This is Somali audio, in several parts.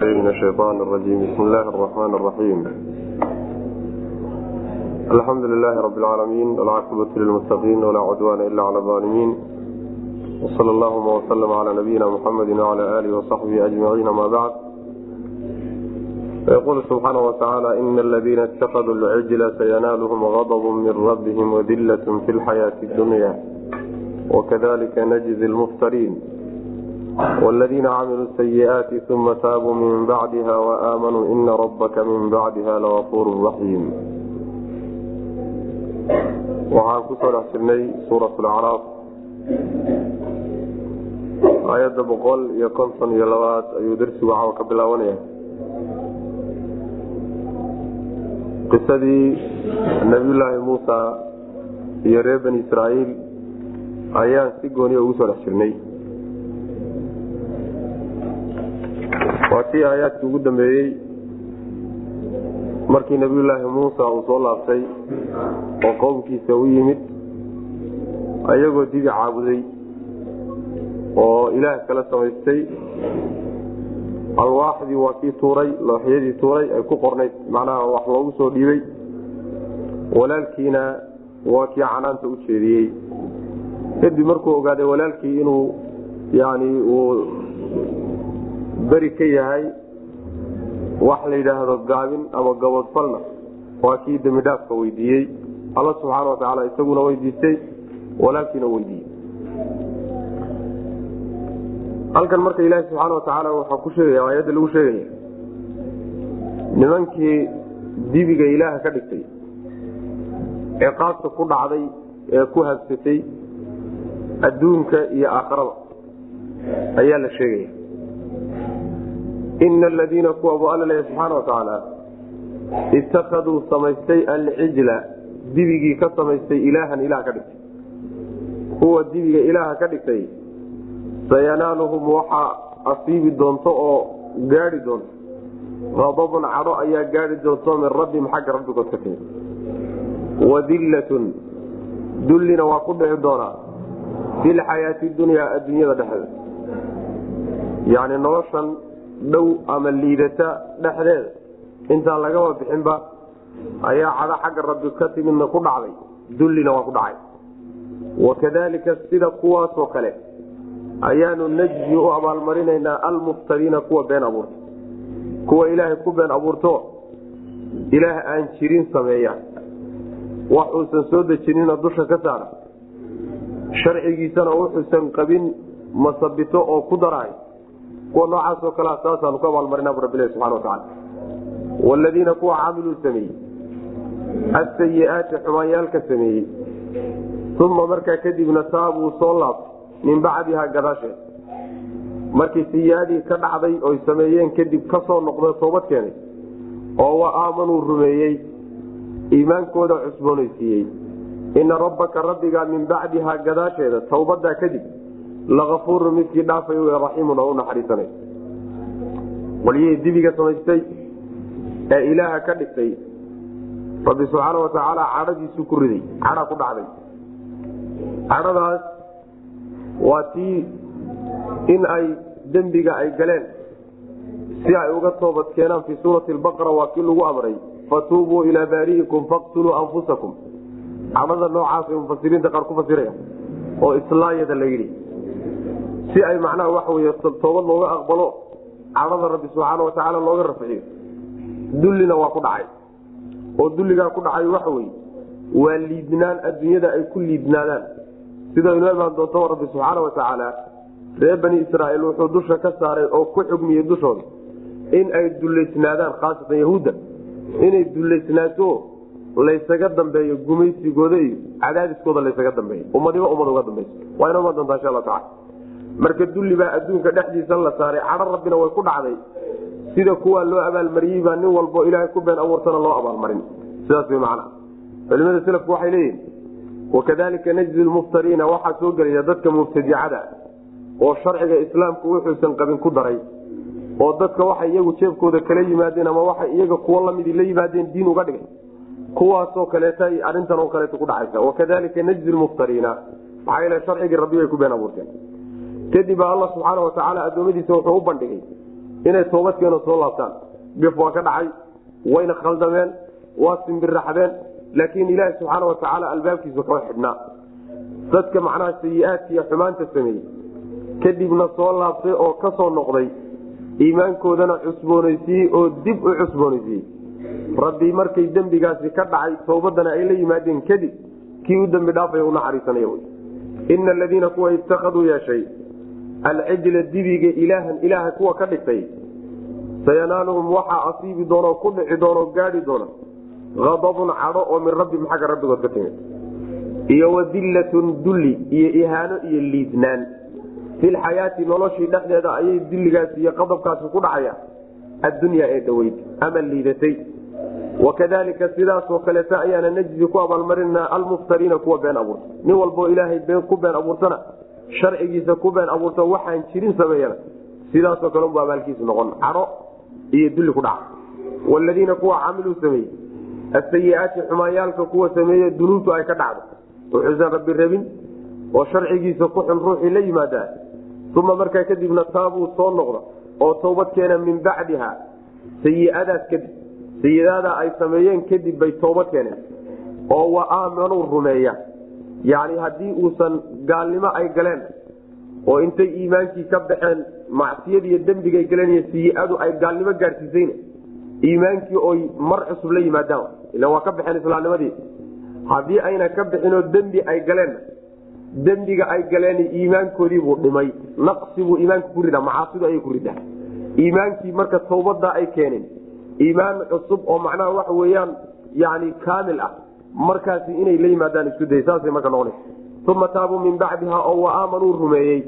من الشيطان الرجيم بسم الله الرحمن الرحيم الحمد لله رب العالمين والعاقبة للمتقين ولا عدوان إلا على الظالمين وصلى اللهم وسلم على نبينا محمد وعلى آله وصحبه أجمعين ما بعد فيقول سبحانه وتعالى إن الذين اتخذوا العجل سينالهم غضب من ربهم وذلة في الحياة الدنيا وكذلك نجزي المفترين wladiina camiluu sayiaati uma taabuu min bacdiha waamanuu ina rabaka min bacdiha lagafuur raxiim waxaan ku soo dhex jirnay suurat lacraaf aayadda boqol iyo konton iyo labaad ayuu darsigu cawa ka bilaabanaya qisadii nabiyulaahi muusa iyo reer bani israaiil ayaan si gooniya ugu soo dhex jirnay waa tii aayaadkii ugu dambeeyey markii nabiyullaahi muusa uu soo laabtay oo qowmkiisa u yimid ayagoo dibi caabuday oo ilaah kala samaystay. Alwaaxdii waa kii tuuray looxyadii tuuray ay ku qornayd macnaha wax loogu soo dhiibay. Walaalkiina waa kii canaanta u jeediyey. Kadib markuu ogaaday walaalkii inuu yani uu beri ka yahay wax la yidhaahdo gaabin ama gabodfalna waa kii dembi dhaafka weydiiyey. Alla subxaana watacaala isaguna weydiistay walaalkiina weydiiyey. Halkan marka ilaahi subxaana watacaala waxaa ku sheegaya aayadda lagu sheegaya nimankii dibiga ilaaha ka dhigtay ee ku dhacday ee ku habsatay adduunka iyo aakharada ayaa la sheegaya ina aladiina kuwa leeya subxaana watacaala itakaduu samaystay alcijla dibigii ka samaystay ilaahan ilaah ka dhigtay kuwa dibiga ilaaha ka dhigtay sayanaaluhum waxaa asiibi doonto oo gaadi doonto qadabun cadho ayaa gaadi doonto min rabbihim xagga rabbigood ka timi wadillatun dullina waa ku dhici doonaa fi lxayaati dunyaa adduunyada dhexdeeda yani noloshan dhow ama liidata dhexdeeda. Intaan lagaba bixinba ayaa cadho xagga rabbi ka timidna ku dhacday. Dullina waa ku dhacay. Wakadalika sida kuwaasoo kale ayaanu najzi u abaalmarinaynaa almuftariina kuwa been abuurta kuwa ilaahay ku been abuurto ilaah aan jirin sameeya wax uusan soo dejinina dusha ka saara. Sharcigiisana wuxuusan qabin masabito oo ku daraay kuwa noocaasoo kalea saasaanu ku abaalmarina bu rabbilahi subxana watacaala waaladiina kuwa caamiluu sameeyey asayiaati xumaanyaalka sameeyey uma markaa kadibna taabuu soo laabtay min bacdiha gadaasheed. Markii siyaadii ka dhacday oy sameeyeen kadib ka soo noqda toobad keenay oo wa aamanuu rumeeyey iimaankooda cusboonaysiiyey. Ina rabbaka rabbigaa min bacdiha gadaasheeda towbadaa kadib laafuuru midkii dhaafay raxiimun oo u naxariisanay walyihii dibiga samaystay ee ilaaha ka dhigtay rabbi subxaana watacaala cadhadiisu ku riday cadha ku dhacday cadhadaas waa tii in ay dembiga ay galeen si ay uga toobad keenaan fii suurati baqara waa kii lagu amray fatuubuu ilaa baari'ikum faqtuluu anfusakum cadhada noocaasay mufasiriinta qaar ku fasiraya oo islaayada la yidhi si ay macnaha waxa wey toobad looga aqbalo cadhada rabbi subxaana watacaala looga rafciyo dullina waa ku dhacay. Oo dulligaa ku dhacay waxa weye waa liidnaan adduunyada ay ku liidnaadaan. Sida inoo imaan doonto rabbi subxaana watacaala reer bani israaiil wuxuu dusha ka saaray oo ku xugmiyey dushooda in ay dullaysnaadaan khaasatan yahuudda inay dullaysnaato laysaga dambeeyo gumaysigooda iyo cadaadiskooda laysaga dambeeyo. Ummadiba ummad uga dambayso waa inoo imaan doontaa insha alla tacala marka dulli baa adduunka dhexdiisa la saaray. Cadho rabbina way ku dhacday. Sida kuwaa loo abaalmariyey baa nin walbo ilaahay ku been abuurtana loo abaalmarin. Sidaas way macnaa. Culimada selafku waxay leeyihiin wakadalika najzi lmuftariina waxaa soo gelaya dadka mubtadicada oo sharciga islaamku wuxuusan qabin ku daray oo dadka waxay iyagu jeebkooda kala yimaadeen ama waxay iyaga kuwo lamidi la yimaadeen diin uga dhigay. Kuwaasoo kaleeta arintan oo kaleeta ku dhacaysa. Wakadalika najzi lmuftariina maxaa sharcigii rabbi bay ku been abuurteen kadib baa alla subxaana watacaala adoomadiisa wuxuu u bandhigay inay toobadkeena soo laabtaan. Bif waa ka dhacay wayna khaldameen waa simbiraxdeen laakiin ilaahi subxaana watacaala albaabkiisa kama xidhnaa dadka macnaha sayi-aadka iyo xumaanta sameeyey. Kadibna soo laabtay oo ka soo noqday iimaankoodana cusboonaysiiyey oo dib u cusboonaysiiyey. Rabbi markay dembigaasi ka dhacay towbadana ay la yimaadeen kadib kii u dembi dhaafaya u naxariisanaya ina aladiina kuwa itakaduu yeeshay alcijla dibiga ilaahan ilaaha kuwa ka dhigtay? Sayanaaluhum waxaa asiibi doonoo ku dhici doonoo gaadhi doona adabun cadho oo min rabbihim xagga rabbigood ka timid. Iyo wadillatun dulli iyo ihaano iyo liidnaan. Filxayaati noloshii dhexdeeda ayay dilligaasi iyo qadabkaasi ku dhacayaan addunyaa ee dhaweyd ama liidatay. Wakadalika sidaasoo kaleeta ayaana najzi ku abaalmarinaa almuftariina kuwa been abuurta nin walboo ilaahay ku been abuurtana sharcigiisa ku been abuurta waxaan jirin sameeyana. Sidaasoo kale unbu abaalkiisu noqon. Cadho iyo dulli ku dhaca waladiina kuwa camiluu sameeyey. Asayiaati xumaayaalka kuwa sameeye dunuubtu ay ka dhacdo. Wuxuusan rabbi rabin oo sharcigiisa ku xun ruuxii la yimaadaa. Uma markaa kadibna taabuu soo noqda oo towbad keena min bacdiha. Sayiadaas kadib. Sayidaada ay sameeyeen kadib bay toobad keeneen oo wa aamanuu rumeeya yacni haddii uusan gaalnimo ay galeen oo intay iimaankii ka baxeen macsiyad iyo dembigay galeen iyo sayi-adu ay gaalnimo gaadhsiisayna iimaankii oy mar cusub la yimaadaan ila waa ka baxeen islaamnimadii. Haddii ayna ka bixinoo dembi ay galeenna dembiga ay galeen iimaankoodiibuu dhimay naqsibuu iimaanka ku ridaa macaasidu ayay ku ridaa. Iimaankii marka tawbadaa ay keeneen iimaan cusub oo macnaha waxa weyaan yani kaamil ah markaasi inay la yimaadaan isku day saasay marka noqonaysa. Uma taabuu min bacdiha oo wa aamanuu rumeeyey.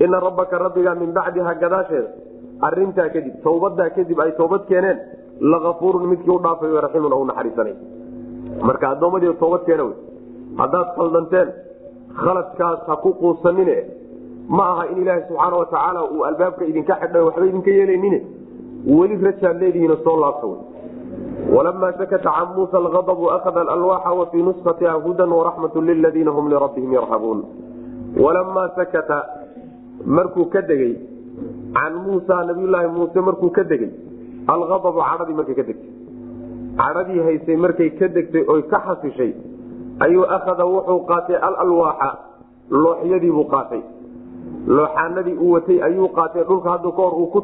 Ina rabbaka rabbiga min bacdiha gadaasheeda arintaa kadib tawbadaa kadib ay toobad keeneen laafuurun midkii u dhaafay raxiimun u naxariisanay. Marka addoommadii toobad keena wey. Haddaad qaldanteen khaladkaas ha ku quusanine. Ma aha in ilaaha subxaana watacaala uu albaabka idinka xidha waxba idinka yeelanine. Weli rajaad leedihiin soo laabta wy walamaa sakata can muusa aladabu akhada alalwaaxa wa fii nuskhatiha hudan waraxmatu liladiina hum lirabbihim yarhabuun walamaa sakata markuu ka degey can muusa nabiyulaahi muuse markuu ka degey aladabu cadhadii markay ka degtay cadhadii haysay markay ka degtay oy ka xasishay ayuu akhada wuxuu qaatay alalwaaxa looxyadiibuu qaatay looxaanadii uu watay ayuu qaatay dhulka hadda kahor uu ku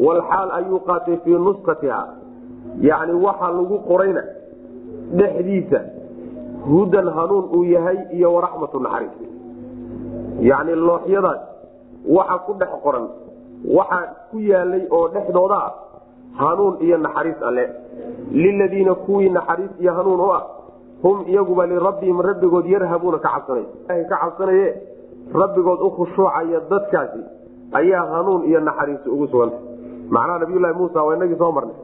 walxaal ayuu qaatay fii nuskhatiha yacni waxa lagu qorayna dhexdiisa hudan hanuun uu yahay iyo waraxmatu naxariis. Yacni looxyadaas waxa ku dhex qoran waxa ku yaalay oo dhexdooda ah hanuun iyo naxariis alle. Liladiina kuwii naxariis iyo hanuun u ah hum iyaguba lirabbihim rabbigood yarhabuuna ka cabsanay ka cabsanaye rabbigood u khushuucaya dadkaasi ayaa hanuun iyo naxariis ugu suganta macnaha nabiylahi muusa waa inagii soo marnay.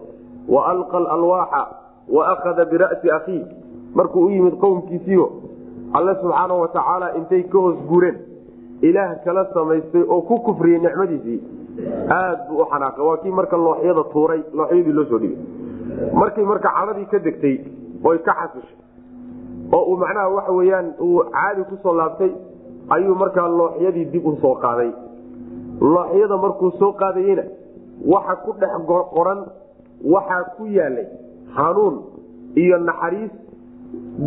Wa alqa alwaaxa wa akhada bira'si akhiih. Markuu u yimid qowmkiisiio alle subxaana watacaala intay ka hoos guureen. Ilaah kala samaystay oo ku kufriyey nicmadiisii. Aad buu u xanaaqay. Waa kii marka looxyada tuuray looxyadii loo soo dhigay. Markii marka cadhadii ka degtay oy ka xasishay oo uu macnaha waxa weyaan uu caadi ku soo laabtay ayuu markaa looxyadii dib u soo qaaday. Looxyada markuu soo qaadayena waxa ku dhex qoran waxaa ku yaalay hanuun iyo naxariis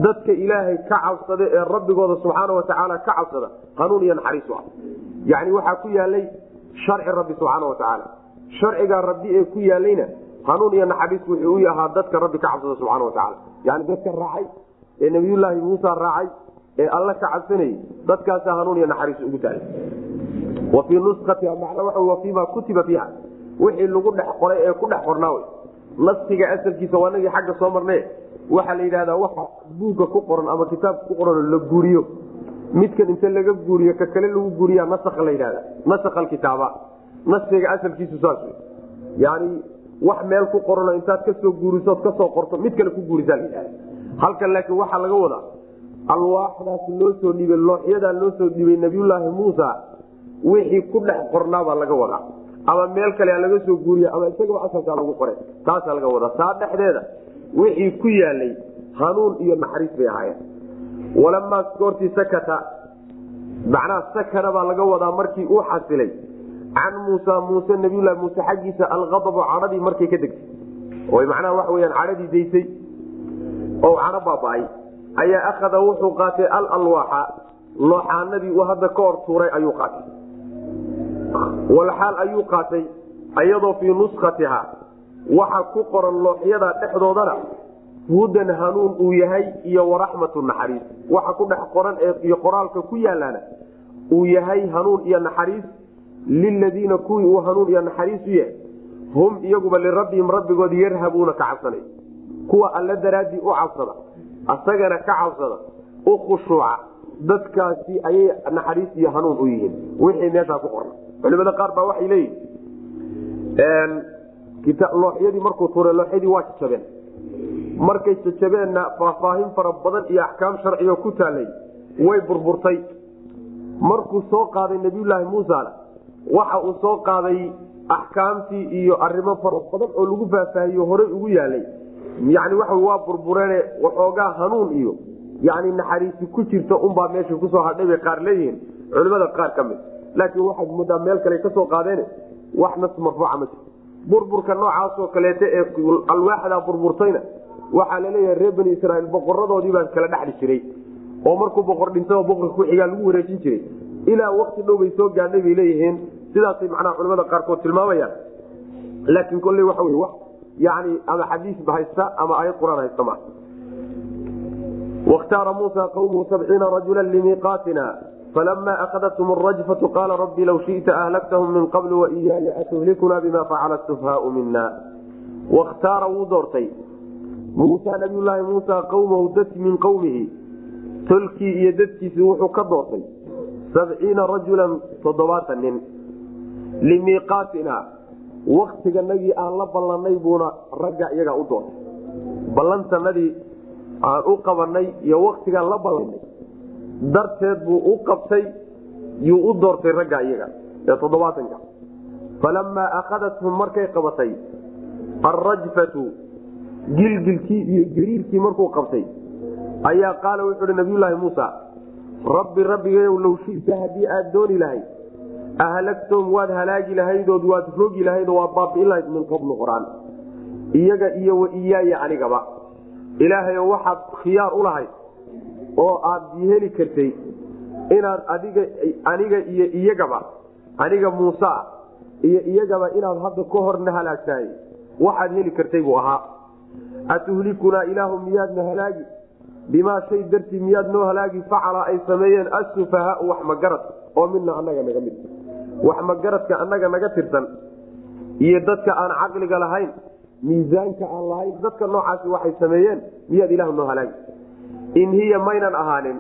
dadka ilaahay ka cabsada ee rabbigooda subxaana watacaala ka cabsada hanuun iyo naxariis yani waxaa ku yaalay sharci rabbi subxaana watacaala sharcigaa rabbi ee ku yaalayna hanuun iyo naxariis wuxuu u ahaa dadka rabbi ka cabsada subxaana watacaala yani dadka raacay ee nabiyulaahi muusa raacay ee alla ka cabsanayey dadkaasa hanuun iyo naxariis ugu tahay. Fiima kutiba fiiha wixii lagu dhex qoray ee ku dhex qornaa wey naskiga asalkiisa waa nagii xagga soo marne waxaa la yidhahdaa waxa buugga ku qoran ama kitaabka ku qoran la guuriyo. Midkan inta laga guuriyo ka kale lagu guuriya nasakha la yidhahda nasakha alkitaaba. Naskiga asalkiisu saas yani wax meel ku qorano intaad ka soo guurisood ka soo qorto mid kale ku guurisaa la yidhahda halkan laakiin waxaa laga wadaa alwaaxdaas loo soo dhibay looxyadaa loo soo dhibay nabiyulaahi muusa wixii ku dhex qornaabaa laga wadaa ama meel kale laga soo guuriya ama isagaba asalkaa lagu qoray. Taasaa laga wadaa taa dhexdeeda. Wixii ku yaalay hanuun iyo naxariis bay ahaayeen. Walamaa goortii sakata macnaha sakana baa laga wadaa markii uu xasilay. Can muusa muuse nabiylahi muuse xaggiisa aladabu cadhadii markay ka degtay. Oy macnaha waxa weyaan cadhadii daysay. Oo cadho baaba-ay ayaa akhada wuxuu qaatay alalwaaxa. Looxaanadii uu hadda ka hor tuuray ayuu qaatay walxaal ayuu qaatay ayadoo fii nuskatiha waxa ku qoran looxyada dhexdoodana hudan hanuun uu yahay iyo waraxmatu naxariis. Waxa ku dhex qoran iyo qoraalka ku yaalaana uu yahay hanuun iyo naxariis. Liladiina kuwii uu hanuun iyo naxariis u yahay hum iyaguba lirabbihim rabbigood yarhabuuna ka cabsanay. Kuwa alla daraaddii u cabsada asagana ka cabsada u khushuuca. Dadkaasi ayay naxariis iyo hanuun u yihiin. Wixii meeshaa ku qorna culimada qaar baa waxay leeyihiin looxyadii markuu tuuray looxyadii waa jajabeen. Markay jajabeenna faahfaahin fara badan iyo axkaam sharcigo ku taalay way burburtay. Markuu soo qaaday nabiyulaahi muusana waxa uu soo qaaday axkaamtii iyo arimo fara badan oo lagu faahfaahiyo horey ugu yaalay yani waxa waa burbureene waxoogaa hanuun iyo yani naxariisi ku jirta unbaa meesha ku soo hadhay bay qaar leeyihiin. Culimada qaar ka mid laakiin waxaad moodaa meel kale ka soo qaadeen wax nas marfuuca ma jirto. Burburka noocaasoo kaleeta ee alwaaxdaa burburtayna waxaa la leeyahay reer bani israiil boqoradoodii baa kala dhexli jiray. Oo markuu boqor dhintay oo boqorka kuxigaa lagu wareejin jiray ilaa wakti dhow bay soo gaadhay bay leeyihiin. Sidaasay macnaha culimada qaarkood tilmaamayaan. Laakiin kolley waxa wey yani ama xadiisba haysta ama ayad qur'aan haysta ma wakhtaara muusa qawmuhu sabciina rajula limiiqaatina falama akadathum rajfatu qaala rabbi law shita ahlaktahum min qabl waiyaaya atuhlikuna bima facala sufhaau mina wakhtaara wuu doortay muusa nabiyulaahi muusa qawmahu dadki min qowmihi tolkii iyo dadkiisii wuxuu ka doortay sabciina rajulan toddobaatan nin limiiqaatina waktiganagii aan la ballanay buuna ragga iyagaa u doortay ballantanadii aan u qabanay iyo waktigaan la ballanay darteed buu u qabtay yuu u doortay ragga iyaga ee toddobaatanka. Falamaa akhadathum markay qabatay alrajfatu gilgilkii iyo gariirkii markuu qabtay ayaa qaala wuxuu hi nabiyulaahi muusa rabbi rabbigeyow low shita haddii aad dooni lahayd ahlagtom waad halaagi lahaydood waad rogi lahayd oo waad baabi'in lahayd min qablu qur'aan. Iyaga iyo wa iyaaya anigaba ilaahayo waxaad khiyaar u lahayd oo aad heli kartay inaad adiga aniga iyo iyagaba aniga muuse iyo iyagaba inaad hadda ka horna halaagtahay waxaad heli kartay buu ahaa. Atuhlikunaa ilaahu miyaadna halaagi? Bimaa shay dartii miyaad noo halaagi? Facala ay sameeyeen asufahaau wax magarad oo mina anaga naga mid. Wax magaradka annaga naga tirsan iyo dadka aan caqliga lahayn miisaanka aan lahayn dadka noocaasi waxay sameeyeen miyaad ilahu noo halaagi in hiya maynan ahaanin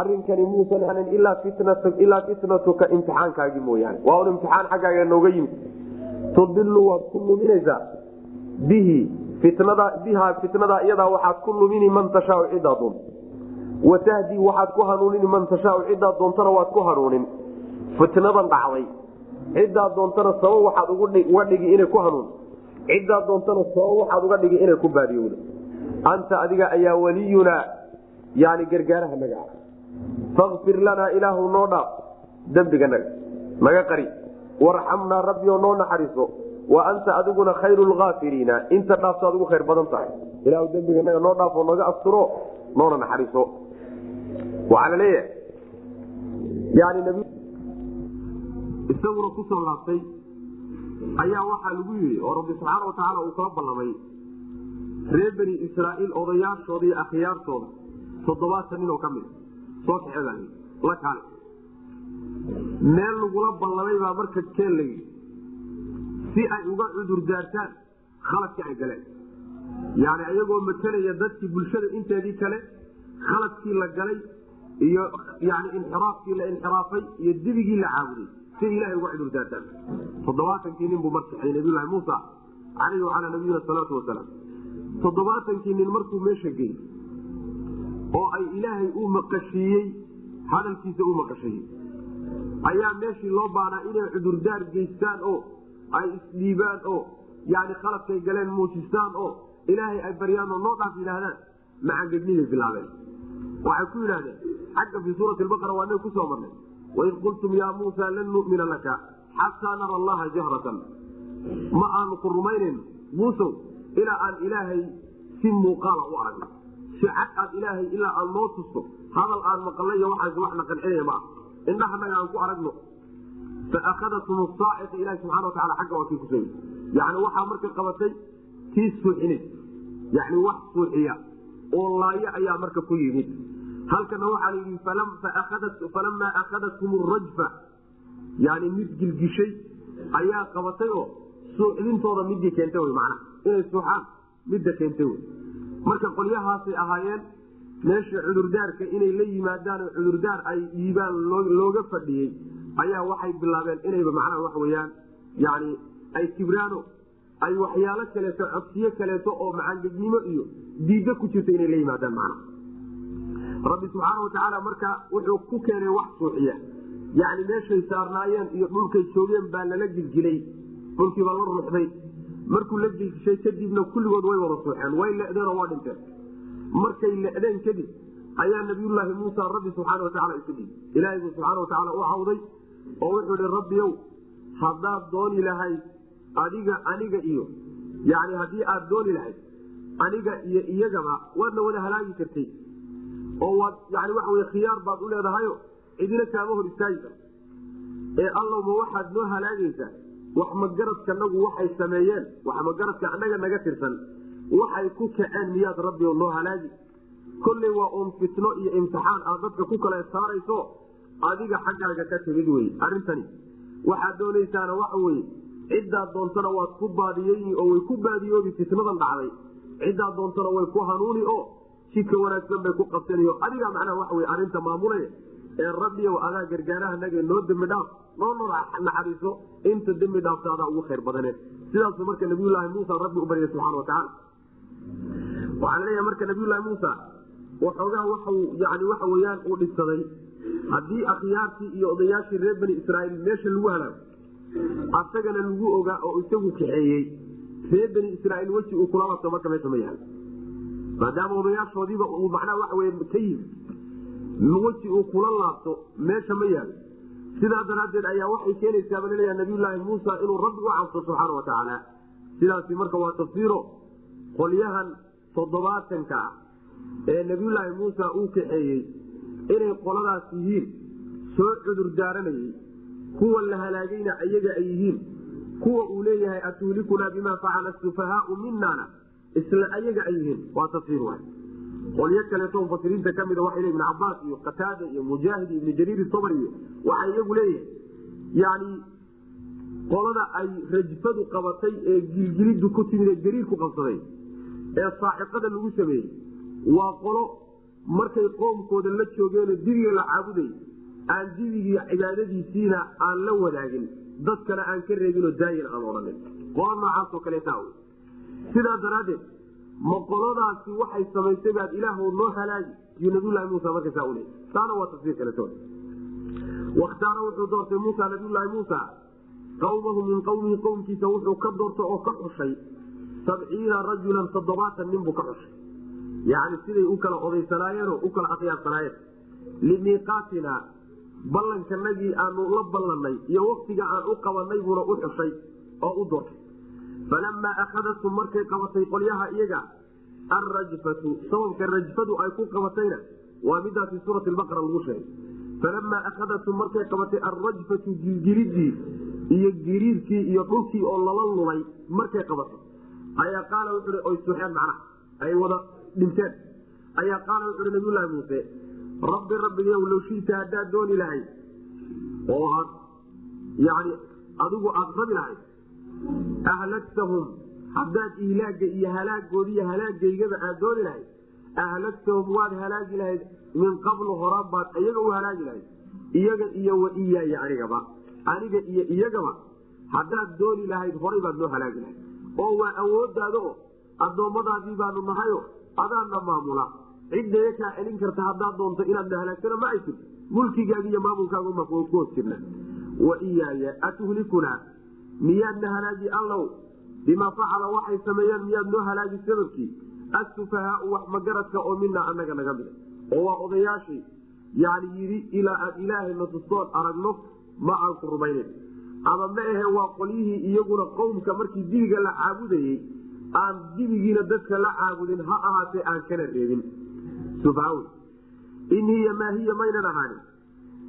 arinkani muusan ahaanin ilaa fitnatuka imtixaankaagii mooyaane. Waa un imtixaan xaggaaga nooga yimid. Tudilu waad ku luminaysaa. Bihi biha fitnada iyadaa waxaad ku lumini man tashaau cidaa doonto watahdi waxaad ku hanuunini man tashaau cidaa doontana waad ku hanuunin. Fitnadan dhacday. Cidaa doontana sabab waxaad uga dhigi inay ku hanuun. Cidaa doontana sabab waxaad uga dhigi inay ku baadiyowda anta adiga ayaa waliyunaa yani gargaaraha naga ah fakfir lanaa ilaahu noo dhaaf dembiga naga qari warxamnaa rabbi oo noo naxariiso wa anta adiguna khayru lkaafiriina inta dhaaftaad ugu khayr badan tahay ilahu dembiga naga noo dhaafoo naga asturo noona naxariiso waxaa la leeyahay yani isaguna ku soo laabtay ayaa waxaa lagu yidhi oo rabbi subxaana watacaala uu kala ballamay reer bani israaiil odayaashooda iyo akhyaartooda toddobaatan nin oo ka mid soo kaxeeda la kaale meel lagula ballamay baa marka keen la yidhi. Si ay uga cudur daartaan khaladkii ay galeen. Yani ayagoo matalaya dadkii bulshada inteedii kale khaladkii la galay iyo yani inxiraafkii la inxiraafay iyo dibigii la caabuday. Si ilahay uga cudur daartaan. Toddobaatankii nin buu markaxay nabiylahi muusa caleyhi wacalaa nabiyina salaatu wasalaam toddobaatankii nin markuu meesha gey oo ay ilaahay u maqashiiyey hadalkiisa u maqashiiyey. Ayaa meeshii loo baanaa inay cudurdaar geystaan oo ay isdhiibaan oo yani khaladkay galeen muujistaan oo ilaahay ay baryaan oo noo dhaaf yidhaahdaan macangebnibay bilaabeen. Waxay ku yidhahdeen xagga fii suurati baqara waa naga ku soo marnay waid qultum yaa muusa lan numina laka xataa nara allaha jahratan. Ma aanu ku rumaynayno muusow ilaa aan ilaahay si muuqaala u aragno si cad aad ilaahay ilaa aan noo tusto hadal aan maqalna iyo waxaas waxna qancinaya maa indhahanaga aan ku aragno. Faakadatum saaciqa ilahi subxana wa waa kii kuso yani waxaa marka qabatay kii suuxinays yani wax suuxiya oo laayo ayaa marka ku yimid halkana waxaa layidhi falamaa akhadatkum rajfa yani mid gilgishay ayaa qabatay oo suuxdintooda midii keentay wy mana inay suuxaan midda keentay wy marka qolyahaasay ahaayeen meesha cudurdaarka inay la yimaadaan oo cudurdaar ay dhiibaan looga fadhiyey ayaa waxay bilaabeen inayba macnaha waxa weyaan yani ay kibraano ay waxyaalo kaleeto codsiyo kaleeto oo macangegnimo iyo diiddo ku jirta inay la yimaadaan macna rabbi subxaana watacaala marka wuxuu ku keenay wax suuxiya. Yani meeshay saarnaayeen iyo dhulkay joogeen baa lala gilgilay. Dhulkiibaa la ruuxday markuu la gilgishay kadibna kulligood way wada suuxeen way ledeenoo waa dhinteen markay ledeen kadib ayaa nabiyulaahi muusa rabbi subxaana watacaala isu dhiibay ilaahay buu subxaana watacaala u cawday oo wuxuu ihi rabbiyow haddaad dooni lahayd adiga aniga iyo yani haddii aad dooni lahayd aniga iyo iyagaba waadna wada halaagi kartay. Oo waad yani waxa wey khiyaar baad u leedahayo cidina kaama hor istaagi karto ee allow ma waxaad noo halaagaysaa wax magaradkanagu waxay sameeyeen wax magaradka annaga naga tirsan. Waxay ku kaceen miyaad rabbi noo halaagi? Kolley waa uun fitno iyo imtixaan aad dadka ku kala saarayso adiga xaggaaga ka timid wey arrintani waxaad doonaysaana waxa weye ciddaad doontana waad ku baadiyeyni oo way ku baadiyoobi fitnadan dhacday. Ciddaad doontana way ku hanuuni oo jidka wanaagsan bay ku qabsanayo adigaa macnaha waxa wey arrinta maamulaya ee rabbiyow adaa gargaarahanagee noo dembi dhaaf noo naxariiso inta dembi dhaafta adaa ugu khayr badane. Sidaasu marka nabiyulaahi muusa rabbi u baryay subxana watacaala waxaa la leeyahay marka nabiyulaahi muusa waxoogaa waxu yani waxa weyaan uu dhisaday haddii akhyaartii iyo odayaashii reer bani israaiil meesha lagu halaago asagana lagu ogaa oo isagu kaxeeyey. Reer bani israaiil weji uu kula laabto marka meesha ma yaal. Maadaama odayaashoodiiba uu macnaha waxa wey ka yimi weji uu kula laabto meesha ma yaalo sidaa daraaddeed ayaa waxay keenaysaaba laleeyaha nabiyulaahi muusa inuu rabbi u cabso subxaana wa tacaala sidaasi marka waa tafsiiro qolyahan toddobaatanka ah ee nabiyulaahi muusa uu kaxeeyey inay qoladaas yihiin soo cudur daaranayey kuwa la halaagayna ayaga ay yihiin kuwa uu leeyahay atuhlikunaa bimaa facala sufahaau minana isla ayaga ay yihiin. Waa tafsiir waay qolyo kaleeto mufasiriinta ka mida waxay le ibn cabaas iyo qataada iyo mujaahid ibnu jariir sabr iyo waxay iyagu leeyihiin yani qolada ay rajfadu qabatay ee gilgilidu ku timid ee gariir ku qabsaday ee saaxiqada lagu sameeyey waa qolo markay qoomkooda la joogeenoo dibiga la caabuday aan dibigii cibaadadiisiina aan la wadaagin dadkana aan ka reebinoo daayin aan odhanin qolo noocaasoo kaleeta sidaa daraaddeed ma qoladaasi waxay samaysay baad ilaahw noo halaagi iyo nabiylahi muusa markasaa ule. Taana waa tafsiir kaleto wakhtaara wuxuu doortay muusa nabiyulaahi muusa. Qawmahu min qawmihi qowmkiisa wuxuu ka doortay oo ka xushay sabciina rajulan toddobaatan nin buu ka xushay. Yani siday u kala odaysanaayeenoo u kala akhyaarsanaayeen limiiqaatina ballankanagii aanu la ballanay iyo waktiga aan u qabanay buuna u xushay oo u doortay falamaa akhadatum markay qabatay qolyaha iyaga arrajfatu sababka rajfadu ay ku qabatayna waa midaasi suurati baqara lagu sheegay falamaa akhadatum markay qabatay arrajfatu gilgilidii iyo giriirkii iyo dhulkii oo lala lulay markay qabatay ayaa qaala wuxuu oy suxeen macnaha ay wada dhinteen ayaa qaala wuxuui nabiyulaahi muuse rabbi rabbigayow low shita haddaad dooni lahayd oo aad yani adigu aada rabi lahayd ahlagtahum haddaad ihlaaga iyo halaagoodi iyo halaagaygaba aad dooni lahayd ahlagtahum waad halaagi lahayd min qablu horaan baad iyaga u halaagi lahayd iyaga iyo wa iyaaya anigaba aniga iyo iyagaba haddaad dooni lahayd horay baad noo halaagi lahayd oo waa awoodaada o addoommadaadii baanu nahayo adaana maamula ciddaga kaa celin karta haddaad doonto inaadna halaagsana ma ay jirto mulkigaaga iyo maamulkaaga ku hoos jirna wa iyaaya atuhlikunaa miyaadna halaagi allow? Bimaa facala waxay sameeyeen miyaad noo halaagi sababkii? Asufahaau wax magaradka oo mina anaga naga mida. Oo waa odayaashii yani yidhi ilaa aan ilaahay na tustoon aragno ma aan ku rumaynen ama ma ahe waa qolyihii iyaguna qowmka markii dibiga la caabudayey aan dibigiina dadka la caabudin ha ahaatee aan kana reebin. In hiya maa hiya maynan ahaanin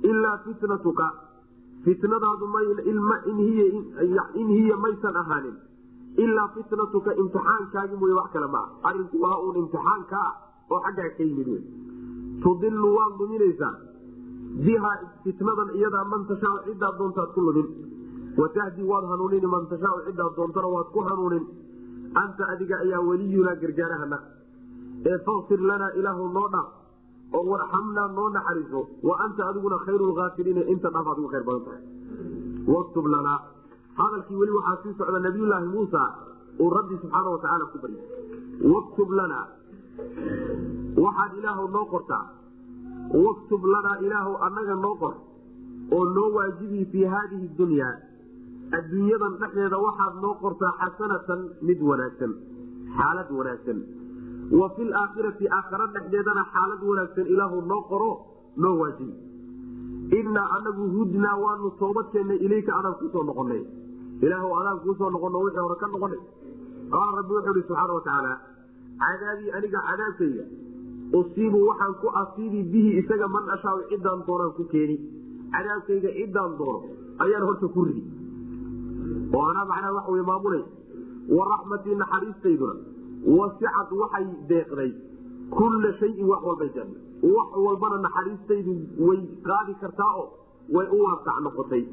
ilaa fitnatuka fitnadaadu in hiya maysan ahaanin. Ilaa fitnatuka imtixaankaagi mooye wax kale maa arinku waa uun imtixaanka ah oo xaggaa ka yimid wey tudilu waad luminaysaa. Biha fitnadan iyadaa man tashaau cidaad doontaad ku lumin. Watahdi waad hanuunin man tashaau cidaad doontana waad ku hanuunin. Anta adiga ayaa weliyunaa gargaarahana ee fakfir lanaa ilaahu noo dhaaf oo warxamnaa noo naxariiso wa anta adiguna khayru lkaafiriina inta dhaaf adigu khayr badan tahay. Waktub lanaa hadalkii weli waxaa sii socda nabiyulaahi muusa uu rabbi subxaana watacaala ku baryay waktub lanaa waxaad ilaahu noo qortaa waktub lanaa ilaahu annaga noo qor oo noo waajibi fii haadihi dunyaa adduunyadan dhexdeeda waxaad noo qortaa xasanatan mid wanaagsan xaalad wanaagsan wa fi laakhirati aakhara dhexdeedana xaalad wanaagsan ilaahu noo qoro noo waajibi innaa anagu hudnaa waanu toobadkeennay ilayka adaan kuusoo noqonay ilaahu adaan kuusoo noqono wixii hore ka noqonay qaala rabbi wuxuu ihi subxaana watacaala cadaabii aniga cadaabkayga usiibu waxaan ku asiibi bihi isaga man ashaau ciddaan doonaan ku keeni. Cadaabkayga ciddaan doono ayaan horta ku ridi. Oo anaa macnaha waxa wey maamulay wa raxmatii naxariistayduna wasicad waxay deeqday kulla shayin wax walbay deeqday wax walbana naxariistaydu way qaadi kartaa oo way u waasac noqotay.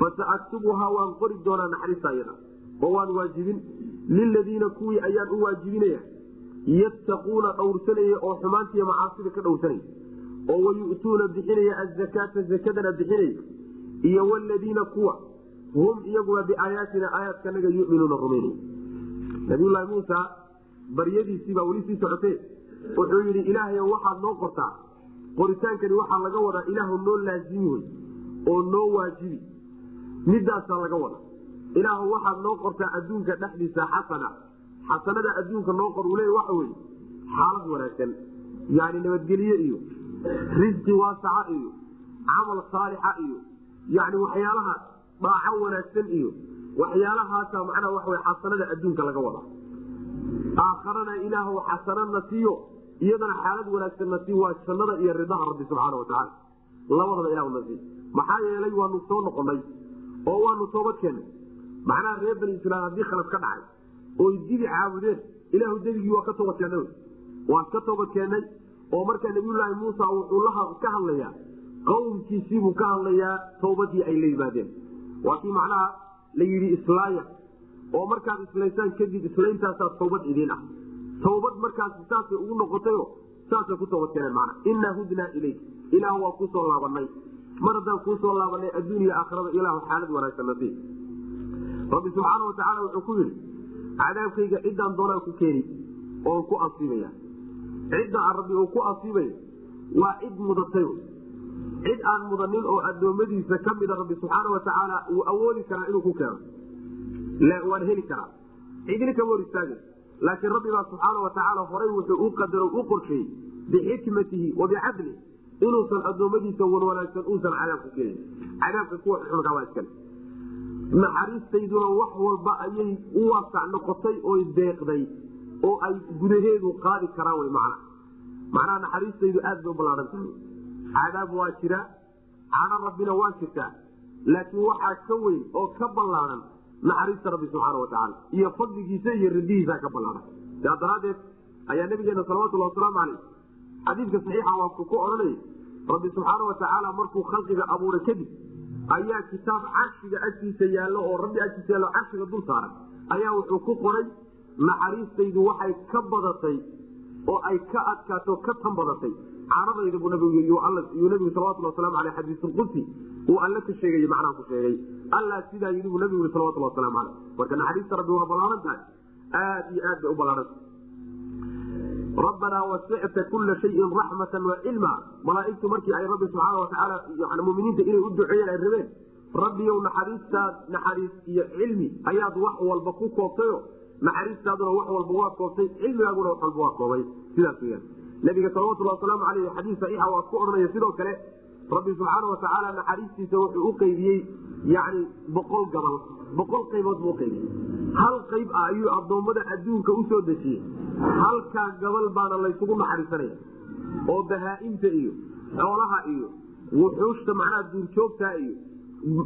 Fasaaktubuhaa waan qori doonaa naxariista iyada oo waan waajibin liladiina kuwii ayaan u waajibinaya. Yattaquuna dhowrsanaya oo xumaantiiy macaasida ka dhowrsanaya. Oo wayu'tuuna bixinaya azakaata zakadana bixinaya. Iyo wladiina kuwa hum iyaguba biaayaatina aayaadkanaga yuminuuna rumaynaya nabiyulaahi muusa baryadiisiibaa weli sii socotee. wuxuu yidhi ilaahay waxaad noo qortaa. Qoritaankani waxaa laga wadaa ilaahu noo laazimi wey oo noo waajibi. Midaasaa laga wada ilaahu waxaad noo qortaa adduunka dhexdiisa xasana. Xasanada adduunka noo qor uu leey waxa wey xaalad wanaagsan. Yani nabadgelye iyo risqi waasaca iyo camal saalixa iyo yani waxyaalahaas dhaaco wanaagsan iyo waxyaalahaasa macnaa waxaw xasanada adduunka laga wada. Aakharana ilaahu xasanana siiyo iyadana xaalad wanaagsanna sii waa jannada iyo ridaha rabbi subxaana watacaala labadaba ilahu na sii maxaa yeelay waanu soo noqonay oo waanu toobad keennay macnaha reer bani israiil haddii khalad ka dhacay oy dibi caabudeen ilaahu debigii waa ka toobad keennay waan ka toobad keennay oo markaa nabiyulaahi muusa wuxuu ka hadlayaa qowmkiisiibuu ka hadlayaa tawbadii ay la yimaadeen. Waa kii macnaha la yidhi islaaya oo markaad islaysaan kadib isleyntaasaa tawbad idiin ah. Tawbad markaas saasay ugu noqotayo saasay ku toobad keeneen mana innaa hudnaa ilayk. Ilaah waa kuusoo laabanay mar haddaan kuusoo laabanay adduuniya aakhirada ilaahu xaalad wanaagsan nasiib rabbi subxaana watacaala wuxuu ku yidhi cadaabkayga ciddaan doonaan ku keeni oon ku asiibaya cidda aan rabbi uu ku asiibayo waa cid mudatay cid aan mudanin oo addoommadiisa ka mida rabbi subxaana watacaala uu awoodi karaa inuu ku keeno. Waan heli karaa. Cidina kama hor istaagay laakiin rabbibaa subxaana watacaala horay wuxuu u qadaro u qorsheeyey bixikmatihi wa inuusan addoommadiisa wanwanaagsan uusan cadaab ku keenin cadaabka kuwa xunka waa iskale naxariistayduna wax walba ayay u waasac noqotay oy deeqday oo ay gudaheedu qaadi karaan wy macna. Macnaha naxariistaydu aad bay u ballaahantah cadaab waa jira cano rabbina waa jirtaa laakiin waxaa ka weyn oo ka ballaadan naxariista rabbi subxaana watacaala iyo fadligiisa iyo ridihiisa ka ballaadan saa daraaddeed ayaa nabigeena salawatulhi wasalaamu caleyh xadiidka saxiixa waa ku ku odhanaya rabbi subxaana watacaala markuu khalqiga abuuray kadib ayaa kitaab carshiga agtiisa yaallo oo rabbi agtiisa yaallo carshiga dul saaran. Ayaa wuxuu ku qoray naxariistaydu waxay ka badatay oo ay ka adkaato ka tan badatay caanadayda buu nabigu yuu nabigu salawatulhi waslamu aleyh xadiisulqudsi uu alle ka sheegay macnaha ku sheegay. Alla sidaa yidhi buu nabigu yii salawatulhi waslamu caleyh marka naxariista rabbi waa ballaaran tahay. Aad iyo aad bay u ballaaranta rabbanaa wasicta kula shayin raxmatan wacilma malaaigtu markii ay rabbi subxaana watacaala muminiinta inay u duceeyeen ay rabeen rabbiyow naxariistaad naxariis iyo cilmi ayaad wax walba ku koobtayo. Naxariistaaduna wax walba waa koobtay cilmigaaguna wax walba waa koobay. Sidaas weyaan nabiga salawatulhi wasalaamu aleyh xadiis saxiixa waa ku odhanaya. Sidoo kale rabbi subxaana watacaala naxariistiisa wuxuu u qeybiyey yani boqol gabal. Boqol qaybood buu uqeybiyey hal qayb ah ayuu addoommada adduunka u soo dejiyey. Halkaa gabal baana laysugu naxariisanaya. Oo bahaaimta iyo xoolaha iyo wuxuushta macnaha duurjoogta iyo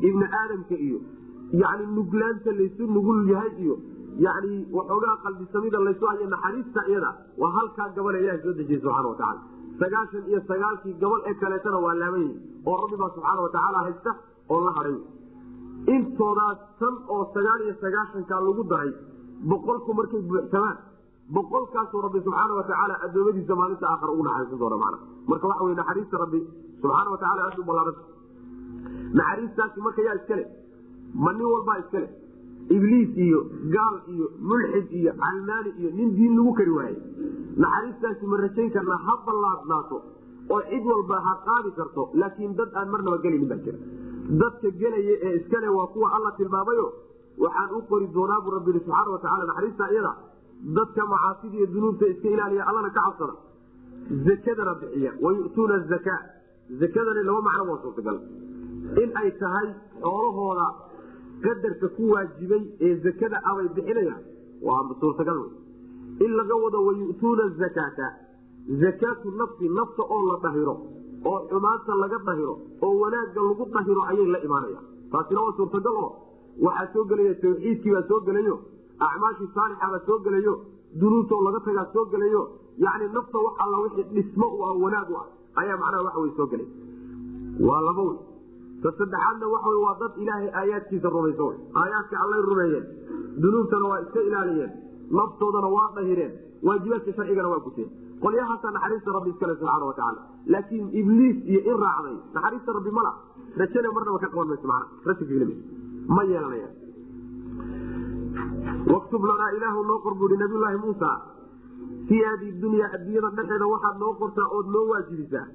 ibni aadamka iyo yani nuglaanta laysu nugul yahay iyo yani waxoogaa qalbisamida laysu hayo naxariista iyada. Waa halkaa gabal ee ilaha soo dejiyey subxana watacaala sagaashan iyo sagaalkii gabal ee kaleetana waa laaban oo rabbibaa subxaana watacaala haysta oo la hahay intoodaas tan oo sagaal iyo sagaashankaa lagu daray boqolku markay buuxsamaan boqolkaasuu rabbi subxaana watacaala adoomadiisa maalinta aakhara ugu naxariisan doona mana marka waxa wey naxariista rabbi subxaana watacala aad u ballaaranta naxariistaasi marka yaa iskale ma nin walbaa iskale ibliis iyo gaal iyo mulxid iyo calmaani iyo nin diin lagu kari waayey naxariistaasi ma rajayn karnaa ha ballaadnaato oo cid walba ha qaadi karto laakiin dad aan marnaba gelinin baa jira. Dadka gelaya ee iskale waa kuwa alla tilmaamayo waxaan u qori doonaa buu rabbi subxaana watacaala naxariista iyada. Dadka macaasida iyo dunuubta iska ilaaliya allana ka cabsada. Zakadana bixiya wayu'tuuna zaka zakadani laba macno waa suurtagal in ay tahay xoolahooda qadarka ku waajibay ee zakada abay bixinayaan. Waa suurtagal in laga wado wayu'tuuna zakaata zakaatu nafsi nafta oo la dhahiro oo xumaanta laga dhahiro oo wanaagga lagu dhahiro ayay la imaanayaan. Taasina waa suurtagal oo waxaa soo gelaya tawxiidkii baa soo gelayo acmaashii saalixa baa soo gelayo dunuubtoo laga tagaa soo gelayo yani nafta wax alla wixii dhismo u ah wanaag u ah ayaa macnaha waxa wey soo gelay waa laba wey ta saddexaadna waxa waa dad ilaahay aayaadkiisa rumayso. Wey aayaadka allay rumeeyeen. Dunuubtana waa iska ilaaliyeen. Naftoodana waa dhahireen waajibaadka sharcigana waa guteen qolyahaasa naxariista rabbi iskale subxaana watacaala laakiin ibliis iyo in raacday. Naxariista rabbi mala rajana marnaba ka qaban mayso mana rasigl ma yeelanaya waktub lanaa ilaahu noo qor buui nabiyulaahi muusa. Fii haadii dunya adduunyada dhexeeda waxaad noo qortaa ood noo waajibisaa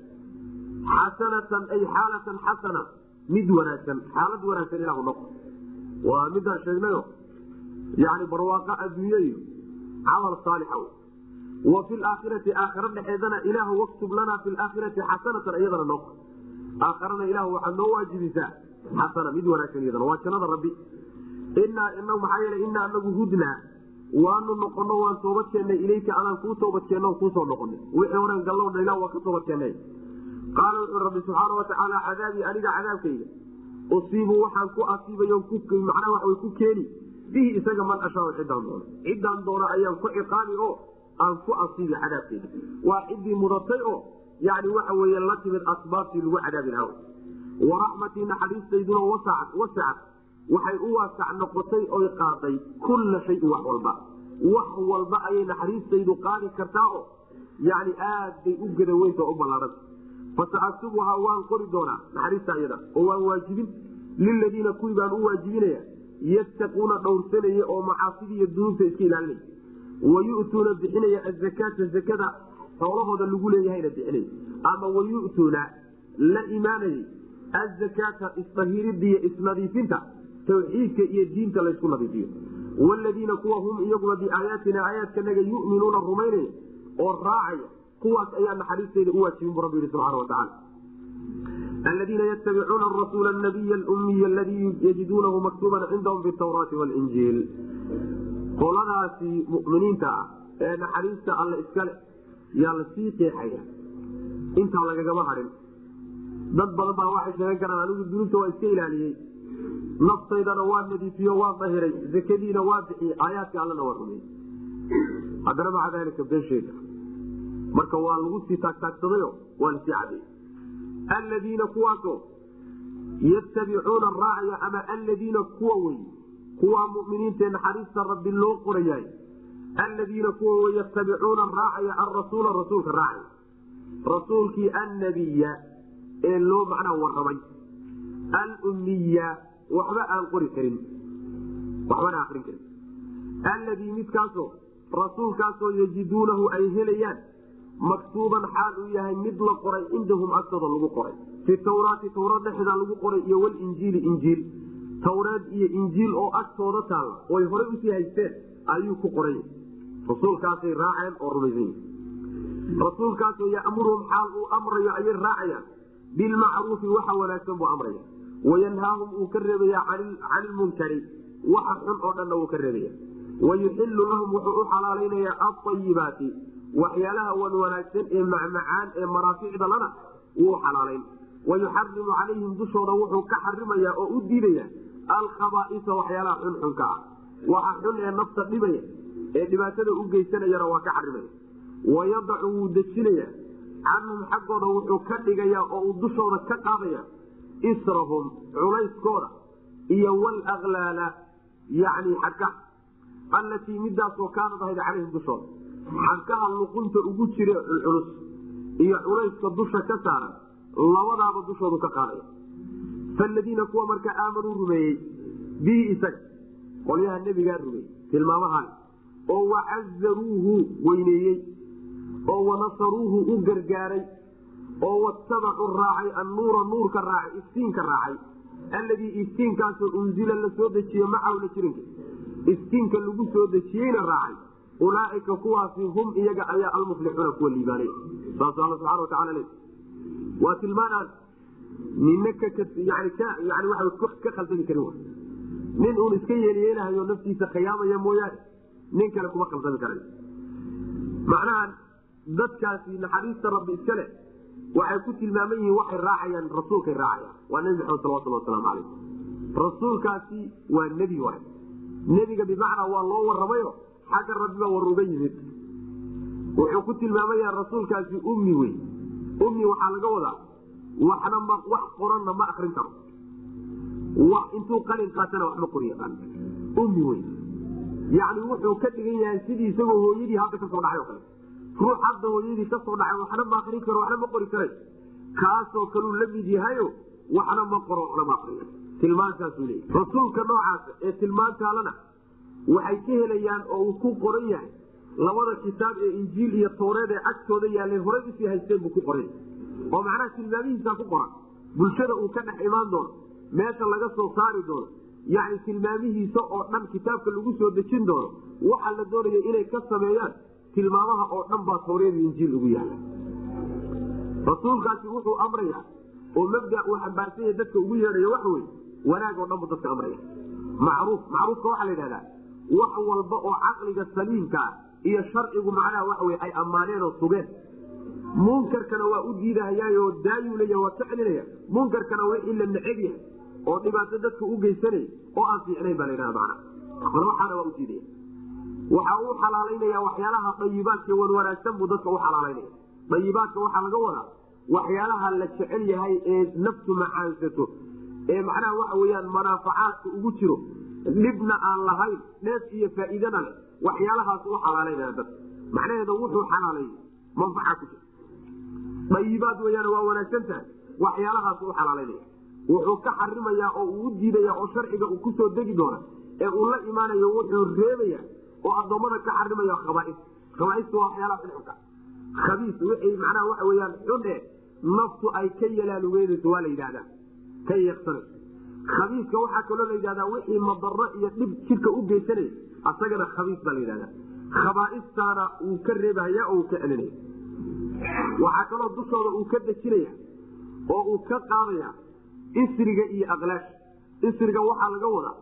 xasanatan ay xaalatan xasana mid wanaagsan xaalad wanaagsan ilahu noo qor waa midaan sheegnayo yani barwaaqo adduunye iyo camal saalixa wa fi laakhirati aakhira dhexeedana ilaahu waktub lanaa fi laakhirati xasanatan iyadana noo qor aakharana ilahu waxaad noo waajibisaa xasana mid wanaagsan iyadana waa jannada rabbi. Inaa ina maxaa yeele inaa anagu hudnaa. Waanu noqono waan toobad keennay ilayka anaan kuu toobadkeenno kuusoo noqonay. Wixii horen gallowna ilah waa ka toobadkeennay qaala wuxuu rabbi subxaana watacaala cadaabii aniga cadaabkayga usiibu waxaan ku asiibayo macnaha waxway ku keeni bihi isaga man ashaau ciddaan doono ciddaan doono ayaan ku ciqaabi oo aan ku asiibi cadaabkayga. Waa ciddii mudatay oo yani waxa weeye la timid asbaabtii lagu cadaabi lahaa. Waraxmatii naxariistayduna wasacat waxay u waasac noqotay oy qaaday kulla shayin wax walba. Wax walba ayay naxariistaydu qaadi kartaa oo yani aad bay u gadaweynta u ballaahanta fasaaktubuhaa waan qori doonaa naxariista iyada oo waan waajibin liladiina kuwii baan u waajibinaya yattaquuna dhowrsanaya oo macaasidii iyo dunuubta iska ilaalinaya. Wayu'tuuna bixinaya azakaata zakada xoolahooda lagu leeyahayna bixinaya. Ama wayu'tuuna la imaanayay azakaata isdahiridiiyo isnadiifinta tawxiidka iyo diinta laysku nadiifiyo. Wladiina kuwa hum iyaguna biaayaatina aayaadkanaga yuminuuna rumaynaya oo raacaya kuwaas ayaa naxariisteyda u waajibin bu rabbi yihi subxana watacaala aladiina ytabicuuna rasuula nabiy lumiy aladii yajiduunahu maktuuban cindahum fi tawraati wlinjiil qoladaasi muminiinta ah ee naxariista alle iskale yaa la sii qeexaya. Intaa lagagama harin. Dad badan baa waxay sheegan karaan anigu dunuubta waa iska ilaaliyey. Naftaydana waa nadiifiyo waa dahiray. Zakadiina waa bixiyey. Aayaadka allana waa rumeyey haddana maca daalika been sheega marka waa lagu sii taagtaagsadayo waa la sii cadeeyey. Alladiina kuwaasoo yattabicuuna raacaya ama alladiina kuwa wey kuwaa muminiintae naxariista rabbi loo qorayaay. Alladiina kuwa wey yattabicuuna raacaya arasuula rasuulka raacaya rasuulkii annabiya ee loo macnaha warramay alummiya waxba aan qori karin. Waxbana akrin karin. Alladii midkaasoo rasuulkaasoo yajiduunahu ay helayaan maktuuban xaal uu yahay mid la qoray cindahum agtooda lagu qoray. Fi tawraati tawraad dhexdaa lagu qoray iyo walinjiili injiil. Tawreed iyo injiil oo agtooda taalla oy horey u sii haysteen ayuu ku qoray. Rasuulkaasay raaceen oo rumaysan. Rasuulkaasoo yamuruhum xaal uu amrayo ayay raacayaan. Bilmacruufi waxa wanaagsan buu amraya wayanhaahum uu ka reebaya can ilmunkari waxa xun oo dhanna wuu ka reebaya. Wayuxilu lahum wuxuu u xalaalaynayaa aayibaati waxyaalaha wan wanaagsan ee macmacaan ee maraaficda lana wuu xalaalayn. Wayuxarimu calayhim dushooda wuxuu ka xarimaya oo u diidaya alkhabaaisa waxyaalaha xunxunka ah. Waxa xun ee nafta dhibaya ee dhibaatada u geysanayana waa ka xarimaya wayadacu wuu dejinaya. Canhum xaggooda wuxuu ka dhigaya oo uu dushooda ka qaadaya israhum culayskooda iyo walaklaala yani xagka allatii midaasoo kaanad ahayd calayhim dushooda xagkaha luqunta ugu jira culculus iyo culayska dusha ka saaran labadaaba dushoodu ka qaadaya. Faladiina kuwa markaa aamanuu rumeeyey bihi isaga qolyaha nebigaa rumeeyey tilmaamahan oo wacazaruuhu weyneeyey oo wanasaruuhu u gargaaray oo watabacuu raacay annuura nuurka raacay iftiinka raacay. Alladii iftiinkaasoo unzila la soo dejiye macahu la jirinka. Iftiinka lagu soo dejiyeyna raacay ulaaika kuwaasi hum iyaga ayaa almuflixuuna kuwa liibaanay. Saas alla subxana watacala le waa tilmaanaan nina ka khaldami karin nin uun iska yeelyeelahayo naftiisa khiyaamaya mooyaane nin kale kuma khaldami karan macnaha dadkaasi naxariista rabbi iska leh waxay ku tilmaaman yihiin waxay raacayaan rasuulkay raacayaan. Waa nebi maxamed salawatulli wasalaamu calayh rasuulkaasi waa nebi waay nebiga bimacnaa waa loo waramayo xagga rabbiba war uga yimid wuxuu ku tilmaamaya rasuulkaasi ummi wey. Ummi waxaa laga wadaa. Waxna ma wax qoranna ma akrin karo. Wax intuu qalin qaatana wax ma qori yaqaan. Ummi wey. Yani wuxuu ka dhigan yahay sidii isagoo hooyadii hadda ka soo dhacay o kale. Ruux hadda hooyadii ka soo dhacay waxna ma akrin karo waxna ma qori karay. Kaasoo kaluu la yahayo waxna ma qoro waxna ma akriyo tilmaantaasuu leeyahy rasuulka noocaasa ee tilmaantaalana waxay ka helayaan oo uu ku qoran yahay. Labada kitaab ee injiil iyo towreed ee agtooda yaalay horay u sii haysteen buu ku qoran oo macnaha tilmaamihiisaa ku qoran. Bulshada uu ka dhex imaan doono meesha laga soo saari doono yani tilmaamihiisa oo dhan kitaabka lagu soo dejin doono waxaa la doonaya inay ka sameeyaan tilmaamaha oo dhan baa towreed injiil ugu yaalla rasuulkaasi wuxuu amraya oo mabda uu xambaarsanya dadka ugu yeedhaya waxa wey wanaag oo dhan buu dadka amraya macruuf macruufka waxaa la yidhahdaa wax walba oo caqliga saliimkaa iyo sharcigu macnaha waxa wey ay ammaaneen sugeen. Munkarkana waa u diidahayaayo daayuu waa ka munkarkana wixii la neceb yahay oo dhibaato dadka u geysanaya oo aan fiicnayn baa la yidhahda macna waxaana waa u diidaya waxa uu xalaalaynaya waxyaalaha dayibaadka wan wanaagsan buu dadka u xalaalaynaya dayibaadka waxaa laga wadaa waxyaalaha la jecel yahay ee naftu macaansato ee macnaha waxa weyaan manaafacaadka ugu jiro dhibna aan lahayn dheef iyo faa'iidana leh waxyaalahaas u xalaalaynaya dad. Macnaheeda wuxuu xalaaleeyey manfaca ku jira? Dayibaad weyaan waa wanaagsan tahay. Waxyaalahaas u xalaalaynaya wuxuu ka xarimayaa oo uu u diidaya oo sharciga uu ku soo degi doona ee uu la imaanayo wuxuu reebaya oo addoommada ka xarimaya khabaais. Khabaaista waa waxyaalaha xunxunka khabiis wixii macnaha waxa weyaan xun e naftu ay ka yalaalugeynayso waa la yidhahdaa ka yeeqsanayso khabiiska waxaa kaloo la yidhahdaa wixii madaro iyo dhib jidhka u geysanaya asagana khabiis baa la yidhahdaa. Khabaa'istaana uu ka reebahaya oo uu ka celinaya. Waxaa kaloo dushooda uu ka dejinaya oo uu ka qaadaya isriga iyo aklaasha isriga waxaa laga wadaa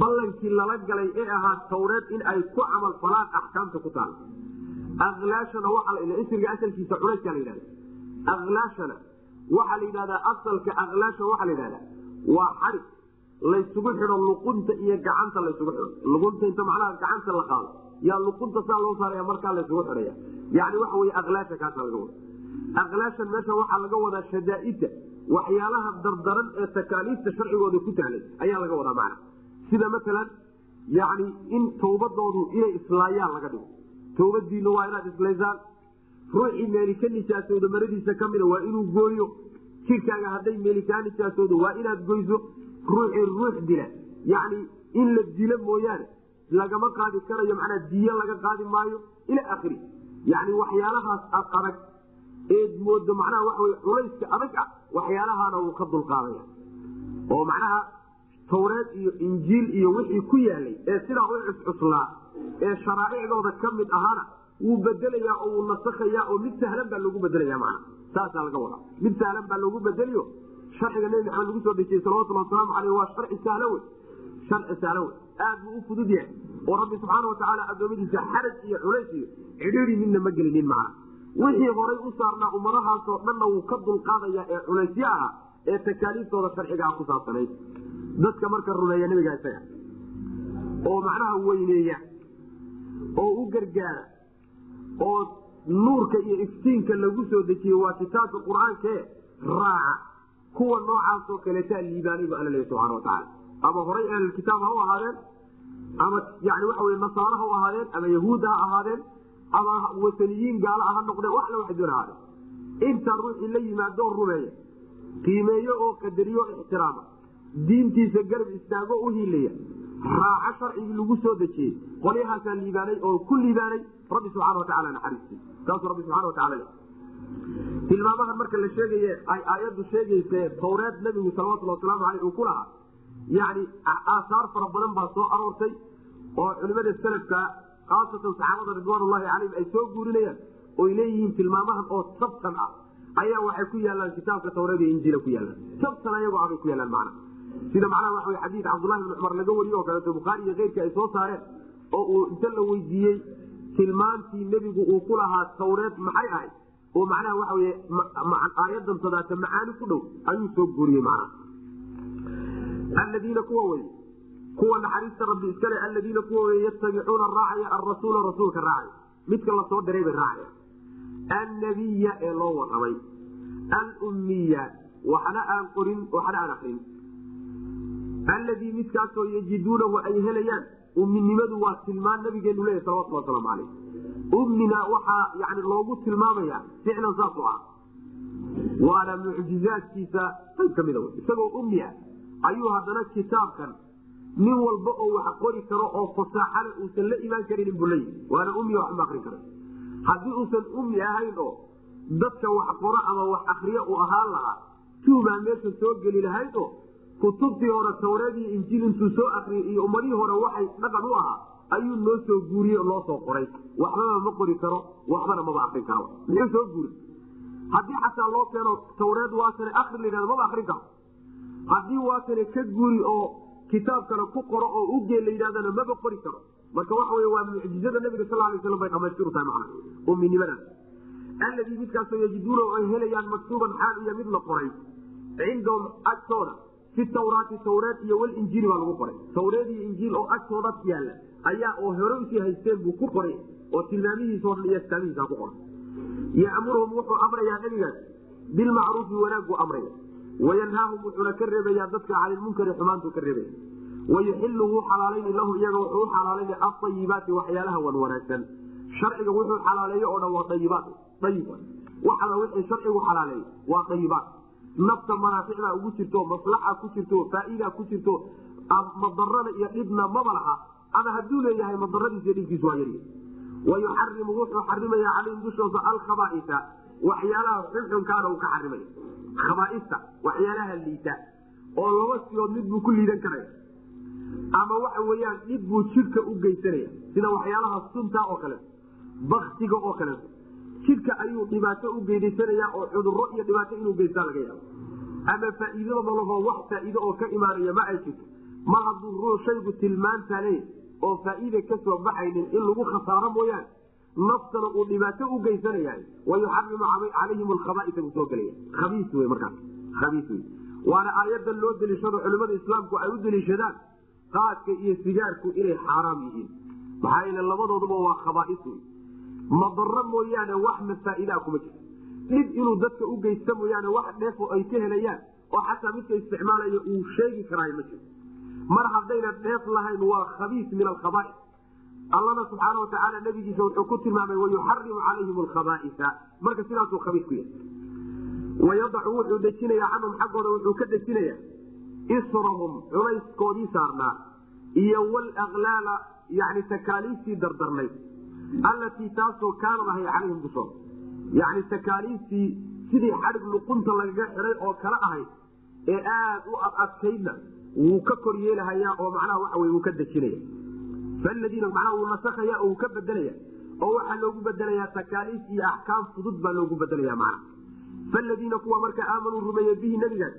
ballankii lala galay ee ahaa tawreed in ay ku camal falaan axkaamta ku taala aklaashana waaa isriga asalkiisa culayskaa la yidhahda aklaashana waxaa la yidhahdaa asalka aklaasha waxaa la yidhahdaa waa xarig laysugu xidho luqunta iyo gacanta laysugu xidho. Luqunta inta macnaha gacanta la qaado. Yaa luqunta saa loo saaraya markaa laysugu xidhaya. Yani waxa wey aklaasha kaasa laga wada. Aklaashan meesha waxaa laga wadaa shadaaida waxyaalaha dardaran ee takaaliifta sharcigooda ku tahlay ayaa laga wadaa macna. Sida maalan yani in tawbadoodu inay islaayaan laga dhigo. Tawbadiina waa inaad islaysaan. Ruuxii meeli ka nijaasooda maradiisa kamida waa inuu gooyo jirkaaga hadday meeli kaa nijaasoodo waa inaad goyso ruuxii ruux dila. Yani in la dilo mooyaane lagama qaadi karayo manaa diyo laga qaadi maayo ila akhiri yani waxyaalahaas ad eed moodo macnaha wey culayska adag ah waxyaalahaana wuu ka dulqaadaya. Oo macnaha tawreed iyo injiil iyo wixii ku yaalay ee sidaa u cuscuslaa ee sharaa'icdooda ka mid ahaana wuu bedelayaa oo wuu nasakhayaa oo mid sahlan baa loogu bedelaya mana saasaa laga wadaa. Mid sahlan baa loogu bedeliyo. Sharciga nebi maxamed lagu soo dejiyey salawatulli wasalaamu aleyh waa sharci sahlo wey sharci sahlo wey aad buu u fudud yahay. Oo rabbi subxaana watacaala adoomadiisa xaraj iyo culays iyo cidhiiri midna ma gelinin macna wixii horay u saarnaa ummadahaasoo dhanna wuu ka dulqaadaya ee culaysyo aha ee takaaliiftooda sharcigaa ku saabsanayd dadka marka rumeeya nebiga isaga oo macnaha weyneeya oo u gargaara oo nuurka iyo iftiinka lagu soo dejiyey waa kitaabka qur'aankae raaca kuwa noocaasoo kaleetaa liibaanay bu alla leeya subxana watacaala ama horay ahlulkitaab ha u ahaadeen? Ama yani waxa wey nasaara ha u ahaadeen? Ama yahuud ha ahaadeen? Ama wasaniyiin gaala ha noqdeen? Wax la doon ahaadeen. Intaa ruuxii la yimaadoo rumeeya qiimeeyo oo qadariyo ixtiraama diintiisa garab istaago u hiilaya raaco sharcigii lagu soo dejiyey qolyahaasaa liibaanay oo ku liibaanay rabbi subxana watacaala naxariistii saasuu rabbi subxana wataala le tilmaamahan marka la sheegaye ay aayaddu sheegayse tawreed nabigu salawatulli wasalaamu aleyh uu ku lahaa. Yani aasaar fara badan baa soo aroortay oo culimada salafka khaasatan saxaabada ridwaanullahi calayhim ay soo guurinayaan oy leeyihiin tilmaamahan oo sabtan ah. Ayaa waxay ku yaalaan kitaabka tawreed iyo injiila ku yaalaan sabtan ayagoo abay ku yaalaan macna. Sida macnaha waxa wey xadiid cabdullahi bni cumar laga wariye oo kaleeto bukhaari iyo keyrkii ay soo saareen oo uu inta la weydiiyey tilmaantii nebigu uu ku lahaa tawreed maxay ahayd? oo macnaha waxa weye aayadan sadaata macaani ku dhow ayuu soo guuriyey macnaha. Aladiina kuwa wey kuwa naxariista rabbi iskale aladiina kuwa wey yatabicuuna raacaya arasuula rasuulka raacaya. Midka la soo diray bay raacaya. Annabiya ee loo warramay alummiya waxna aan qorin waxna aan akrin alladii midkaasoo yajiduunahu ay helayaan umminimadu waa tilmaan nabigeenu leeyahy salawatulli wasalaamu caleyh ummina waxaa yani loogu tilmaamaya ficlan saasu ah. Waana mucjizaadkiisa qayb ka mida w isagoo ummi ah ayuu haddana kitaabkan nin walba oo wax qori karo oo fasaaxale uusan la imaan karinin buu leeyihi waana ummi waxma akrin kara haddii uusan ummi ahayn oo dadka wax qoro ama wax akriya uu ahaan lahaa tuubaa meesha soo geli lahayd oo kutubtii hore tawreed iyo injiil intuu soo akriyay iyo ummadihii hore waxay dhaqan u ahaa ayuu noo soo guuriyey oo loo soo qoray. Waxbana ma qori karo waxbana maba akrin karo. Muxuu soo guuri haddii xataa loo keeno tawreed waatane akri la maba akrin karo. Haddii waatane ka guuri oo kitaab ku qoro oo ugee la yidhahdana maba qori karo. Marka waxa wey waa mucjizada nabiga sal lay slam bay dhamaystiru tahay macna umminimadan alladii midkaasoo yajiduuna ay helayaan maktuuban xaal iyo mid la qoray. Cindahum agtooda fi tawraati tawreed iyo walinjiili baa lagu qoray. Tawreed iyo injiil oo agtooda yaalla ayaa oo hore u sii haysteen buu ku qoray oo tilmaamihiisao dhan iyo astaamihiisa ku qoray. Ya'muruhum wuxuu amrayaa nabigaas bilmacruufi wanaagu amraya wayanhaahum wuxuuna ka reebayaa dadka cani lmunkari xumaantu ka reebaya. Wayuxilu wuu xalaalayni lahum iyaga wuxuu u xalaalayna aayibaati waxyaalaha wan wanaagsan. Sharciga wuxuu xalaaleeye oo dhan waa ayibaat ayib waxala wixii sharcigu xalaaleeye waa ayibaat nafta manaaficda ugu jirto maslaxa ku jirto faaida ku jirto madarana iyo dhibna maba laha ama hadduu leeyahay madaradiis iyo dhibkiis waa yar wayuxarimu wuxuu xarimaya calayhim dushooda alkhabaaisa waxyaalaha xunxunkaana uu ka xarimaya khabaaista waxyaalaha liita. Oo laba sigood mid buu ku liidan karaya. Ama waxa weyaan dhib buu jidhka u geysanaya. Sida waxyaalaha sunta oo kaleeto baktiga oo kaleeto jidhka ayuu dhibaato u geydaysanaya oo cuduro iyo dhibaato inuu geystaa laga yaabo. Ama faa'iidada malahoo wax faa'iido oo ka imaanaya ma ay jirto. Mar hadduu ruu shaygu tilmaanta le oo faa'iida ka soo baxaynin in lagu khasaaro mooyaane naftana uu dhibaato u geysanaya wayuxarimu calayhim alkhabaaisa buu soo gelaya. Khabiis wey markaas khabiis wey waana aayadan loo deliishado culimmada islaamku ay u deliishadaan qaadka iyo sigaarku inay xaaraam yihiin. Maxaa yeele labadooduba waa khabaais wey madaro mooyaane wax mafaa'idaa kuma jirto. Dhib inuu dadka u geysta mooyaane wax dheefo ay ka helayaan oo xataa midka isticmaalaya uu sheegi karaayo ma jirto. Mar haddayna dheef lahayn waa khabiis min alkhabais allana subxaana watacaala nabigiisa wuxuu ku tilmaamay wayuxarimu calayhim alkhabaaisa. Marka sidaasuu khabiis ku yahay. Wayadacu wuxuu dejinaya canhum xaggooda wuxuu ka dejinaya israhum culayskoodii saarnaa iyo walaklaala yani takaaliiftii dardarnayd allatii taasoo kaanad ahay calayhim dushooda yani takaaliiftii sidii xadhig luqunta lagaga xiday oo kala ahayd ee aad u adadkaydna wuu ka kor yeelahayaa oo macnaha waxa wuu ka dejinaya. Faladiina macnaha wuu nasakaya oo wuu ka bedelaya oo waxaa loogu bedelayaa takaaliif iyo axkaam fudud baa loogu bedelaya macna. Faladiina kuwa marka aamanuu rumeeye bihi nebigaas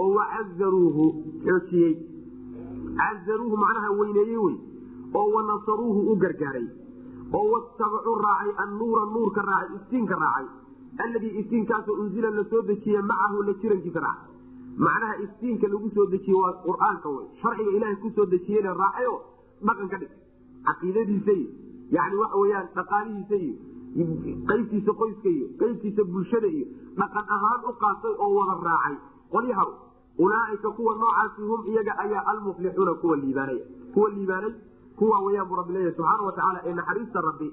oo wacazaruuhu xoojiyey. Cazaruuhu macnaha weyneeyey wey oo wanasaruuhu u gargaaray oo watabacuu raacay annuura nuurka raacay iftiinka raacay. Alladii iftiinkaasoo unzila la soo dejiye macahu la jirankiisa raacay. Macnaha iftiinka lagu soo dejiye waa qur'aanka wey sharciga ilaahay ku soo dejiyena raacayo dhaqan ka dhig. Caqiidadiisa iyo yani waxa weyaan dhaqaalihiisa iyo qaybtiisa qoyska iyo qaybtiisa bulshada iyo dhaqan ahaan u qaatay oo wada raacay. Qolyaha ulaaika kuwa noocaasi hum iyaga ayaa almuflixuuna kuwa liibaanaya. Kuwa liibaanay kuwa weyaan bu rabbi leeyahy subxaana watacaala ee naxariista rabbi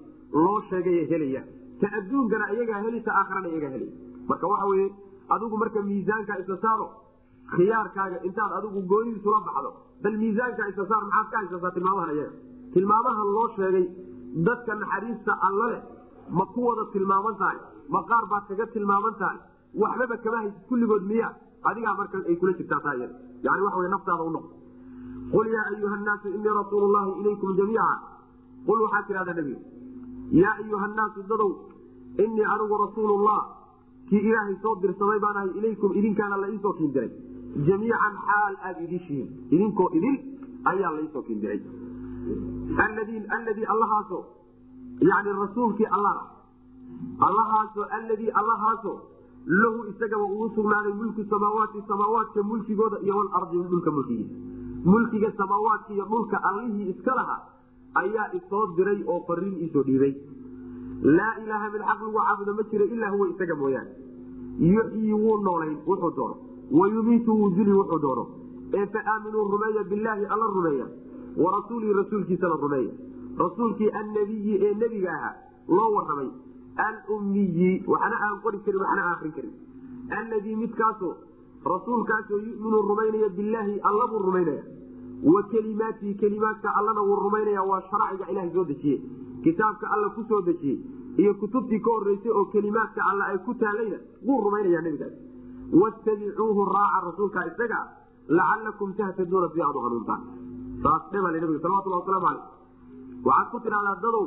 loo sheegay helaya. Ka adduunkana iyagaa heli ta aakhirana iyagaa helaya. Marka waxa weye adigu marka miisaanka isa saaro khiyaarkaaga intaad adigu goonidiisula baxdo bal miisaanka isa saar maxaad ka haysataa tilmaamahan iyaga? Tilmaamahan loo sheegay dadka naxariista alla leh ma ku wada tilmaaman tahay ma qaar baad kaga tilmaaman tahay waxbaba kama haysid kulligood miya adigaa marka ay kula jirtaa taa yani waxa wey naftaada u noqo qul yaa ayuha nnaasu inii rasuulu llahi ilaykum jamiica qul waxaa tidhahdaa nebiga yaa ayuha nnaasu dadow inii anigu rasuulullah kii ilaahay soo dirsamay baan ahay ilaykum idinkaana la iisoo kiindiray jamiican xaal aada idishihiin idinkoo idin ayaa laisoo kiindiray alladii allahaaso yani rasuulkii allah allahaaso alladii allahaaso lahu isagaba uu sugnaaday mulku samaawaati samaawaadka mulkigooda iyo walardi dhulka mulkigiisa mulkiga samaawaadka iyo dhulka allihii iska lahaa ayaa isoo diray oo fariin iisoo dhiibay. Laa ilaaha mid xaq lagu caabudo ma jiro ilaa huwa isaga mooyaane. Yuxyii wuu noolayn wuxuu doono wayumiitu wuu dili wuxuu doono ee fa aaminuu rumeeya bilaahi alla rumeeya. Wa rasuulihi rasuulkiisana rumeeya. Rasuulkii annabiyi ee nebiga ahaa loo waramay alummiyi waxna aan qori karin waxna aan karin. Alladii midkaasoo rasuulkaasoo yuminuu rumaynaya bilaahi alla buu rumaynaya wa kelimaatihi kelimaadka allana wuu rumaynaya waa sharciga ilaha soo dejiye kitaabka alla ku dejiyey iyo kutubtii ka horeysay oo kelimaadka alla ay ku taalayna wuu rumaynaya nebigaas. Wattabicuuhu raaca rasuulka isaga lacalakum tahtaduuna si aad u hanuuntaan saas dhebal nabiga salawatullah wasalaamu caleyh waxaad ku tidhahdaa dadow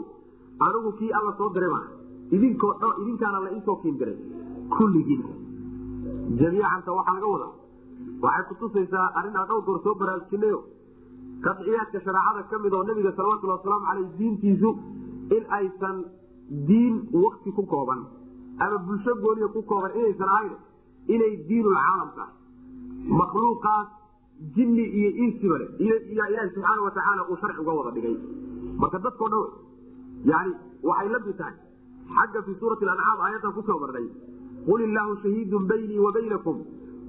anigu kii alla soo diray baa idinkoo dh idinkaana la iisoo kiin diray. Kulligiin. Jamiicanta waxaa laga wadaa. Waxay kutusaysaa arrin aan dhowr goor soo baraarujinayo qadciyaadka shareecada ka mid oo nabiga salawatulli wasalaamu caleyh diintiisu in aysan diin wakti ku kooban ama bulsho gooniya ku kooban inaysan ahayn inay diinulcaalam tahay. Makhluuqaas jinni iyo insiba le iyo ilaahi subxaana watacaala uu sharci uga wada dhigay. Marka dadkao dhan yani waxay la mid tahay. Xagga fii suurati ancaam aayaddan ku soo marnay qul illaahu shahiidun baynii wa baynakum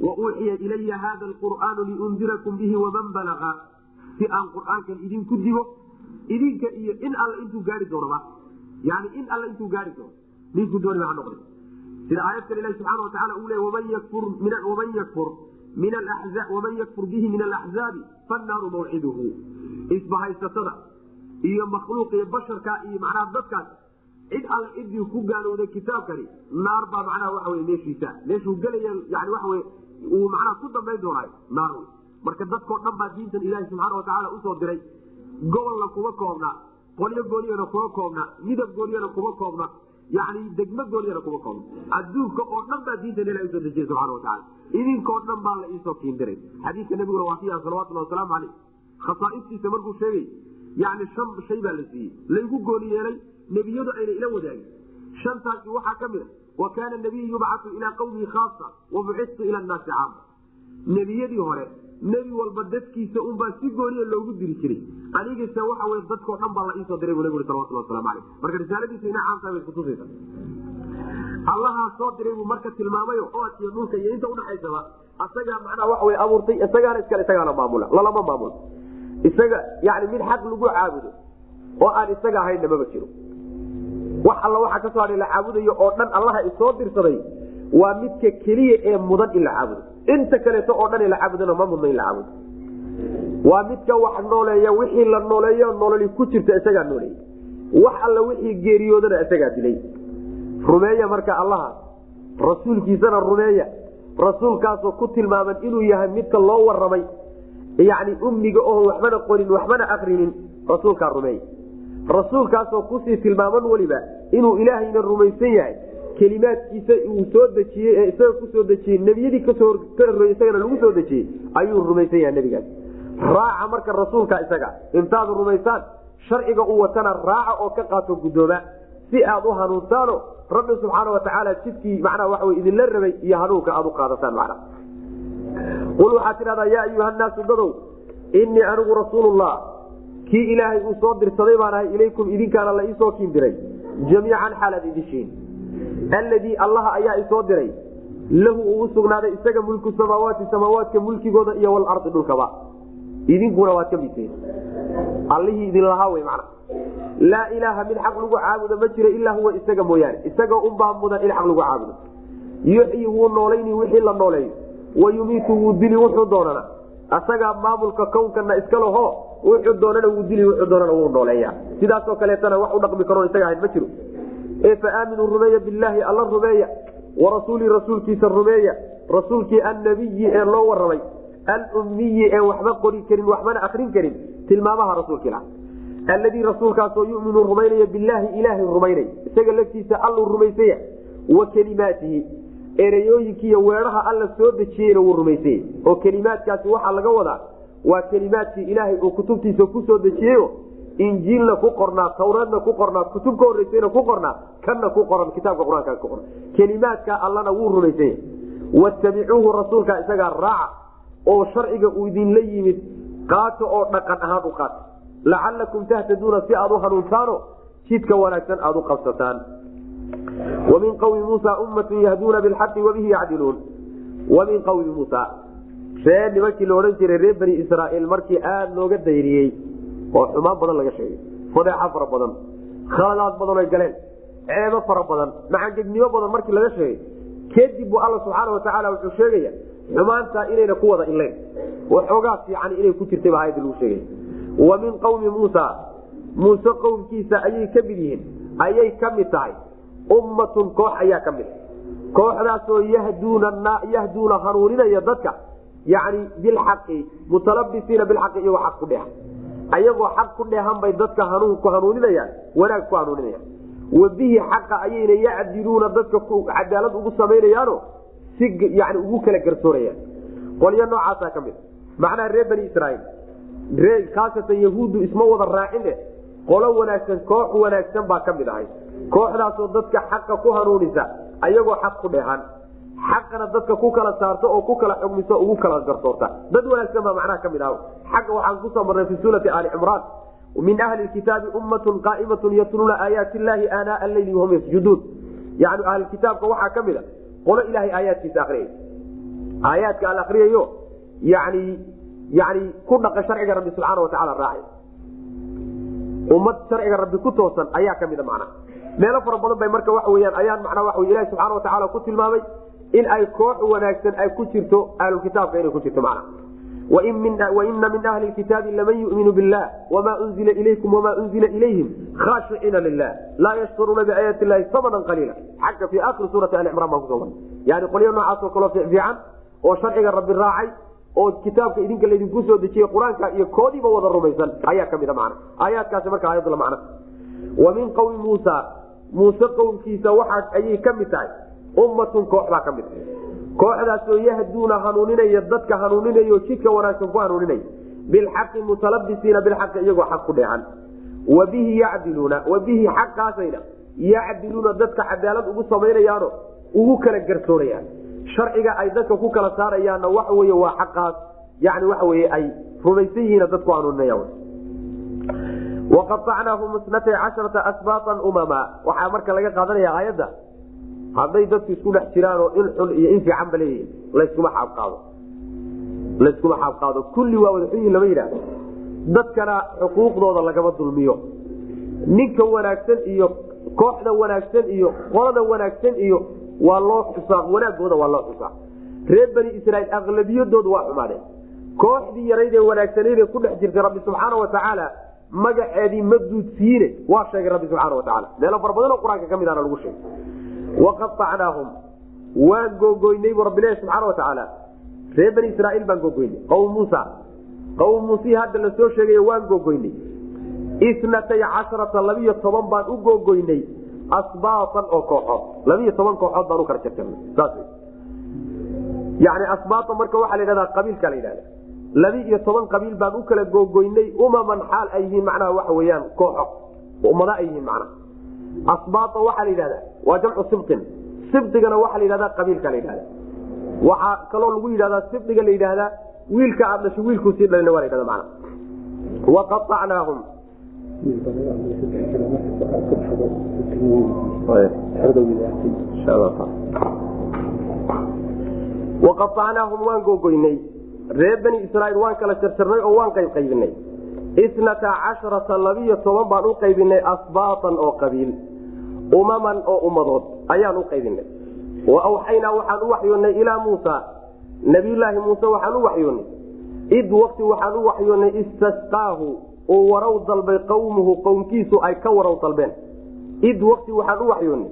wa uuxiya ilaya hada alqur'aanu liundirakum bihi waman balaga si aan qur'aankan idinku digo idinka iyo in alla intuu gaari doonaba yani in alla intuu gaari doono ninku dooniba ha noqda sida aayad kale ilahi subxana watacala uu le waman yakfur bihi min alaxzaabi fannaaru mawciduhu. Isbahaysatada iyo makhluuq iyo basharka iyo macnaha dadkaas cid alle cidii ku gaalowday kitaabkani naar baa macnaha wey meeshiisa. Meeshuu gelaya yani wey uu macnaha ku dambayn doonaayo naar marka dadkao dhan baa diintan ilaahi subxaana watacaala u soo diray. Gobolna kuma koobna qolyo gooniyana kuma koobna midab gooniyana kuma koobna yani degmo gooniyana kuma koobna. Adduunka oo dhan baa diintan ilahi u soo dejiyay subxana watacaala idinkoo dhan baa la iisoo kiindiray. Xadiidka nabiguna waa fiiha salawatullahi wasalaamu caleyh khasaa'istiisa markuu sheegay yani shan shay baa la siiyey. Laygu gooni yeelay nebiyadu ayna ila wadaagin. Shantaasi waxaa ka mid a wa kaana nabiyu yubcatu ilaa qawmihi khaasa wa bucitu ila naasi caama. Nebiyadii hore nebi walba dadkiisa unbaa si gooniya loogu diri jiray. Anigase waxa wey dadkao dhan baa la iisoo diray bu nabig salawatullah waslamu aleyh marka risaaladiisu ina caamtahay bay kutusaysa allahaa soo diray buu marka tilmaamayo oadkiyo dhulka iyo inta udhaxaysaba asagaa macnaa waxa wey abuurtay isagaana iskale isagaana maamula lalama maamulo isaga yani mid xaq lagu caabudo oo aan isaga ahaynna maba jiro. Wax alla waxa ka soo hadhay la caabudayo oo dhan allaha isoo dirsaday waa midka keliya ee mudan in la caabudo inta kaleeto oo dhan la ma mudna in la caabudo. Waa midka wax nooleeya wixii la nooleeyo nololi ku jirta isagaa nooleeyey wax alla wixii geeriyoodana isagaa dilay. Rumeeya marka allaha rasuulkiisana rumeeya. Rasuulkaasoo ku tilmaaman inuu yahay midka loo waramay yani ummiga oon waxbana qorin waxbana akrinin rasuulkaa rumeeya. Rasuulkaasoo ku sii tilmaaman weliba inuu ilaahayna rumaysan yahay kelimaadkiisa uu soo dejiyey ee isaga ku soo dejiyey nebiyadii ka soo ka horreeyey isagana lagu soo dejiyey ayuu rumaysan yahay nebigaas raaca marka rasuulka isaga intaad rumaysaan sharciga uu watana raaca oo ka qaato guddooma si aad u hanuuntaano rabbi subxaana watacaala jidkii macnaha waxa wey idinla rabay iyo hanuunka aad u qaadataan macna qul waxaad tidhahdaa yaa ayuha nnaasu dadow innii anigu rasuulullah kii ilaahay uu soo dirsaday baan ahay ilaykum idinkaana la iisoo kiin diray. Jamiican xaalaad idishiin alladii allaha ayaa isoo diray lahu uu sugnaaday isaga mulku samaawaati samaawaadka mulkigooda iyo walardi dhulkaba. Idinkuna waad ka midtihiin allihii idin lahaa wey macna. Laa ilaaha mid xaq lagu caabudo ma jiro ilaa huwa isaga mooyaane. Isaga unbaa mudan in xaq lagu caabudo. Yuxyi wuu noolayni wixii la nooleeyo. Wa yumiitu wuu dili wuxuu doonana. Asagaa maamulka kownkana iska wuxuu doonana wuu dili wuxuu doonana wuu nooleeya sidaasoo kaleetana wax u dhaqmi karoon isaga ahayn ma jiro ee fa aaminuu rumeeya billaahi alla rumeeya warasuuli rasuulkiisa rumeeya rasuulkii annabiyi ee loo waramay alummiyi ee waxba qori karin waxbana akrin karin tilmaamaha rasuulkiila. Alladii rasuulkaasoo yuminu rumaynaya bilaahi ilaahay rumaynay isaga laftiisa alluu rumaysanya wa kelimaatihi ereyooyinkiiy weedhaha alla soo dejiyeyna wuu rumaysanya oo kelimaadkaasi waxaa laga wadaa waa kelimaadkii ilaahay uu kutubtiisa ku soo dejiyeyo injiilna ku qornaa tawreedna ku qornaa kutub ka horeysayna ku qornaa kanna ku qoran kitaabka qur'aanka ku qoran. Kelimaadka allana wuu rumaysanya watabicuuhu rasuulka isagaa raaca oo sharciga uu idinla yimid qaato oo dhaqan ahaan u qaata lacalakum tahtaduuna si aad u hanuuntaano jidka wanaagsan aad u qabsataan. Wamin qawmi muusa ummatun yahduuna bilxaqi wabihi yacdiluun. Wamin qawmi muusa ree nimankii la odhan jiray reer bani israaiil markii aada looga dayriyey oo xumaan badan laga sheegay. Fadeexa fara badan khaladaad badan oy galeen ceebo fara badan macangegnimo badan markii laga sheegay. Kadib buu alla subxaana watacaala wuxuu sheegaya xumaantaa inayna ku wada ilayn waxoogaa fiican inay ku jirtayba aayadda lagu sheegay. Wa min qawmi muusa muuse qowmkiisa ayay ka mid yihiin ayay ka mid tahay. Ummatun koox ayaa ka mid kooxdaasoo yahduuna hanuuninaya dadka yani bilxaqi mutalabisiina bilxaqi iyagoo xaq ku dheehan ayagoo xaq ku dheehan bay dadka hanuunku hanuuninayaan wanaag ku hanuuninayaan. Wa xaqa ayayna yacdiluuna dadka cadaalad ugu samaynayaano si yani ugu kala garsoorayaan qolyo noocaasaa ka mid. Macnaha reer bani israaiil. Ree khaasatan yahuuddu isma wada raacine qolo wanaagsan koox wanaagsan baa ka mid ahay. Kooxdaasoo dadka xaqa ku hanuunisa ayagoo xaq ku dheehan xaqana dadka ku kala saarto oo ku kala xugmiso ugu kala garsoorta dad wanaagsan baa macnaha ka mid ah. Xagga waxaan ku soo marnay fi suurati aali cimraan. Min ahli kitaabi ummatun qaaimatun yatluuna aayaati illaahi aanaa alleyli wahum yasjuduun. Yani ahlkitaabka waxaa ka mid a qolo ilahay aayaadkiisa akriyay aayaadka al akriyayo yani yani ku dhaqa sharciga rabbi subxaana watacaala raacay. Ummad sharciga rabbi ku toosan ayaa ka mida macnaha. Meelo fara badan bay marka waxa weyaan ayaan macnaa waa ilahi subxana watacaala ku tilmaamay in ay koox wanaagsan ay ku jirto ahlukitaabka inay ku jirto macna. Waina min ahli kitaabi laman yuminu billah wama unzila ilaykum wama unzila ilayhim khashiciina lilah laa yashtaruuna biaayaati llahi samanan qaliila xagga fi akhiri suurati ali cimran baan kuso maray yani qolyo noocaasoo kaloo fiican oo sharciga rabbi raacay oo kitaabka idinka laydinku soo dejiyey qur'aanka iyo koodiiba wada rumaysan ayaa ka mida macna. Aayaadkaasi marka aayadla macna. Wa min qawmi muusa muuse qowmkiisa waxaa ayay ka mid tahay ummatun koox baa ka mid kooxdaasoo yahduuna hanuuninaya dadka hanuuninaya jidka wanaagsan ku hanuuninaya. Bilxaqi mutalabisiina bilxaqi iyagoo xaq ku dheehan wa yacdiluuna wa xaqaasayna yacdiluuna dadka cadaalad ugu samaynayaano ugu kala garsoorayaan sharciga ay dadka ku kala saarayaanna waxa wey waa xaqaas yani waxa wey ay rumaysan yihiin dadku hanuuninaya waqaacnaahum isnatay casharata asbaaan umama waxaa marka laga qaadanaya aayadda hadday dadku isku dhex jiraanoo in xun iyo in fiicanba leeyihiin laskuma xaabqaado layskuma xaabqaado kulli waa wada xunyihin lama yidhaahdo. Dadkana xuquuqdooda lagama dulmiyo. Ninka wanaagsan iyo kooxda wanaagsan iyo qolada wanaagsan iyo waa loo xusaa wanaagooda waa loo xusaa. Reer bani israiil aqlabiyadooda waa xumaadeen. Kooxdii yarayd ee wanaagsaneydee ku dhex jirtay rabbi subxaana watacaala magaceedii ma duudsiine waa sheegay rabbi subxaana watacaala meelo fara badan oo qur'aanka ka mid ana lagu sheegay waqaacnaahum waan googoynay bu rabbilahi subxaana watacaala reer bani israaiil baan googoynay qawm muusa qawm muusii hadda la soo waan googoynay inatay casharata labiyo toban baan u googoynay asbaatan oo kooxood labiyo toban kooxood baan u kala jarjarnay saas yani asbaata marka waxaa la yhahdaa qabiilka la yidhahda labi iyo toban qabiil baan u kala googoynay umaman xaal ay yihiin macnaha waxa weyaan kooxo ummada ay yihiin macnaha asbaata waxaa la yidhahdaa waa jamcu sibtin sibdigana waxaa la yidhahdaa qabiilka la yidhahda waxaa kaloo lagu yidhahdaa sibdiga la yidhaahdaa wiilka aad dhasho wiilkuu sii dhalina waa la yhahda mana waqaacnaahum waqaacnaahum waan googoynay reer bani israiil waan kala jarjarnay oo waan qaybqaybinay. Inata casharata labiyo toban baan u qaybinay asbaatan oo qabiil umaman oo ummadood ayaan u qaybinay. Wa awxaynaa waxaan u waxyoonnay ilaa muusa. Nabiyulaahi muuse waxaan u waxyoonnay. Id waqti waxaan u waxyoonnay istasqaahu uu warow dalbay qawmuhu qowmkiisu ay ka warow dalbeen. Id waqti waxaan u waxyoonnay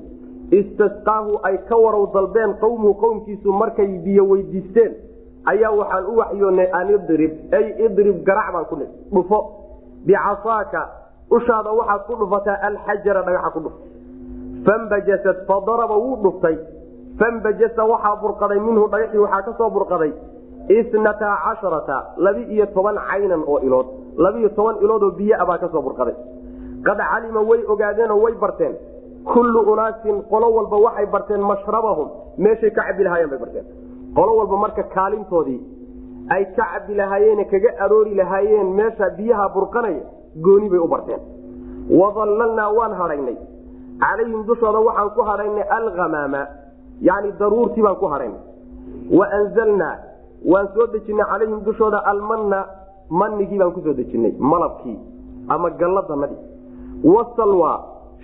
istasqaahu ay ka warow dalbeen qowmuhu qowmkiisu markay biyo weydiisteen ayaa waxaan u waxyoonnay an idrib ay idrib garac baan ku dhufo bicasaaka ushaada waxaad ku dhufataa alxajara dhagaxa ku dhuf fambajasat fadaraba wuu dhuftay. fambajasa waxaa burqaday minhu dhagaxii waxaa ka soo burqaday isnataa casharata labi-iyo toban caynan oo ilood labiiyo toban iloodoo biyoa baa ka soo burqaday qad calima way ogaadeenoo way barteen kullu unaasin qolo walba waxay barteen mashrabahum meeshay ka cabi lahaayeen bay barteen qolo walba marka kaalintoodii ay ka cabi lahaayeen kaga aroori lahaayeen meesha biyaha burqanaya gooni bay u barteen wadallalnaa waan hadhaynay calayhim dushooda waxaan ku hadhaynay alhamaama yani daruurtii baan ku hadhaynay waanzalnaa waan soo dejinay calayhim dushooda almanna manigii baan ku soo dejinay malabkii ama galladanadii wasalwa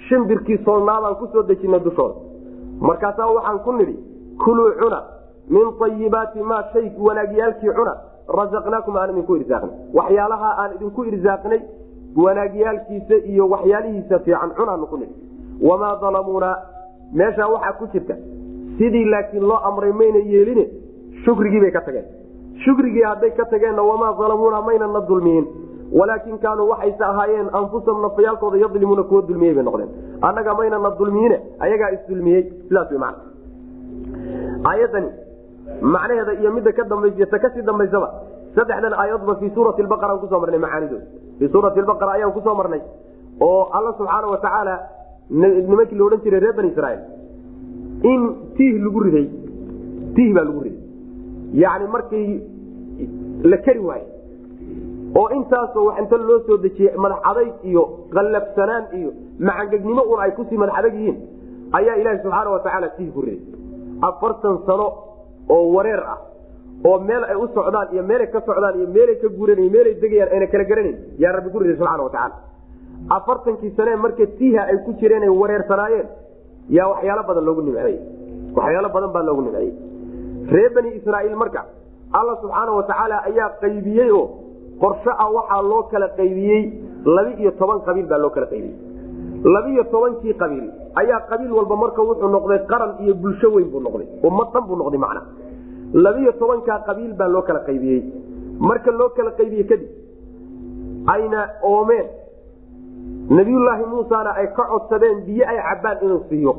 shimbirkii solnaabaan ku soo dejinay dushooda. Markaasaa waxaan ku nidhi kuluu cuna min ayibaati maa shay wanaagyaalkii cuna rasaqnaakum aan idinku irsaaqnay. Waxyaalaha aan idinku irsaaqnay wanaagyaalkiisa iyo waxyaalihiisa fiican cunaanu ku nidhi wamaa dalamuuna meeshaa waxaa ku jirta sidii laakiin loo amray mayna yeeline shukrigii bay ka tageen shukrigii hadday ka tageenna wamaa dalamuuna mayna na dulmiyin walaakin kaanuu waxayse ahaayeen anfusahum nafayaalkooda yadlimuuna kuwa dulmiyey bay noqdeen annaga mayna na dulmiyine ayagaa isdulmiyey sidaas w man aayadani macnaheeda iyo midda ka dambaysa ka sii dambaysaba saddexdan aayaodba fii suurati baqara aan ku soo marnay macaanidooda fii suurati baqara ayaan ku soo marnay oo alla subxaana watacaala nimankii la odhan jiray reer bani israiil in tiih lagu riday tiih baa lagu riday. Yani markii la keri waaye oo intaasoo wax inta loo soo dejiyey madax adayg iyo qallabsanaan iyo macangegnimo un ay ku sii madax adag yihiin ayaa ilaahi subxaana watacaala tiih ku riday. Afartan sano oo wareer ah oo meel ay u socdaan iyo meelay ka socdaan iyo meelay ka guuran meelay degayaan ayna kala garanayn yaa rabbi ku riday subxana watacaala afartankii sane marka tiiha ay ku jireen ay wareersanaayeen yaa waxyaalo badan loogu nimceeyey waxyaalo badan baa loogu nimceeyey reer bani israaiil marka alla subxaana watacaala ayaa qaybiyey oo qorsho ah waxaa loo kala qaybiyey laba-iyo toban qabiil baa loo kala qaybiyey. Laba-iyo tobankii qabiil ayaa qabiil walba marka wuxuu noqday qaran iyo bulsho weyn buu noqday ummad dhan buu noqday macna. Laba-iyo tobankaa qabiil baa loo kala qaybiyey. Marka loo kala qaybiyey kadib ayna oomeen nabiyulaahi muusana ay ka codsadeen biyo ay cabbaan inuu siiyo.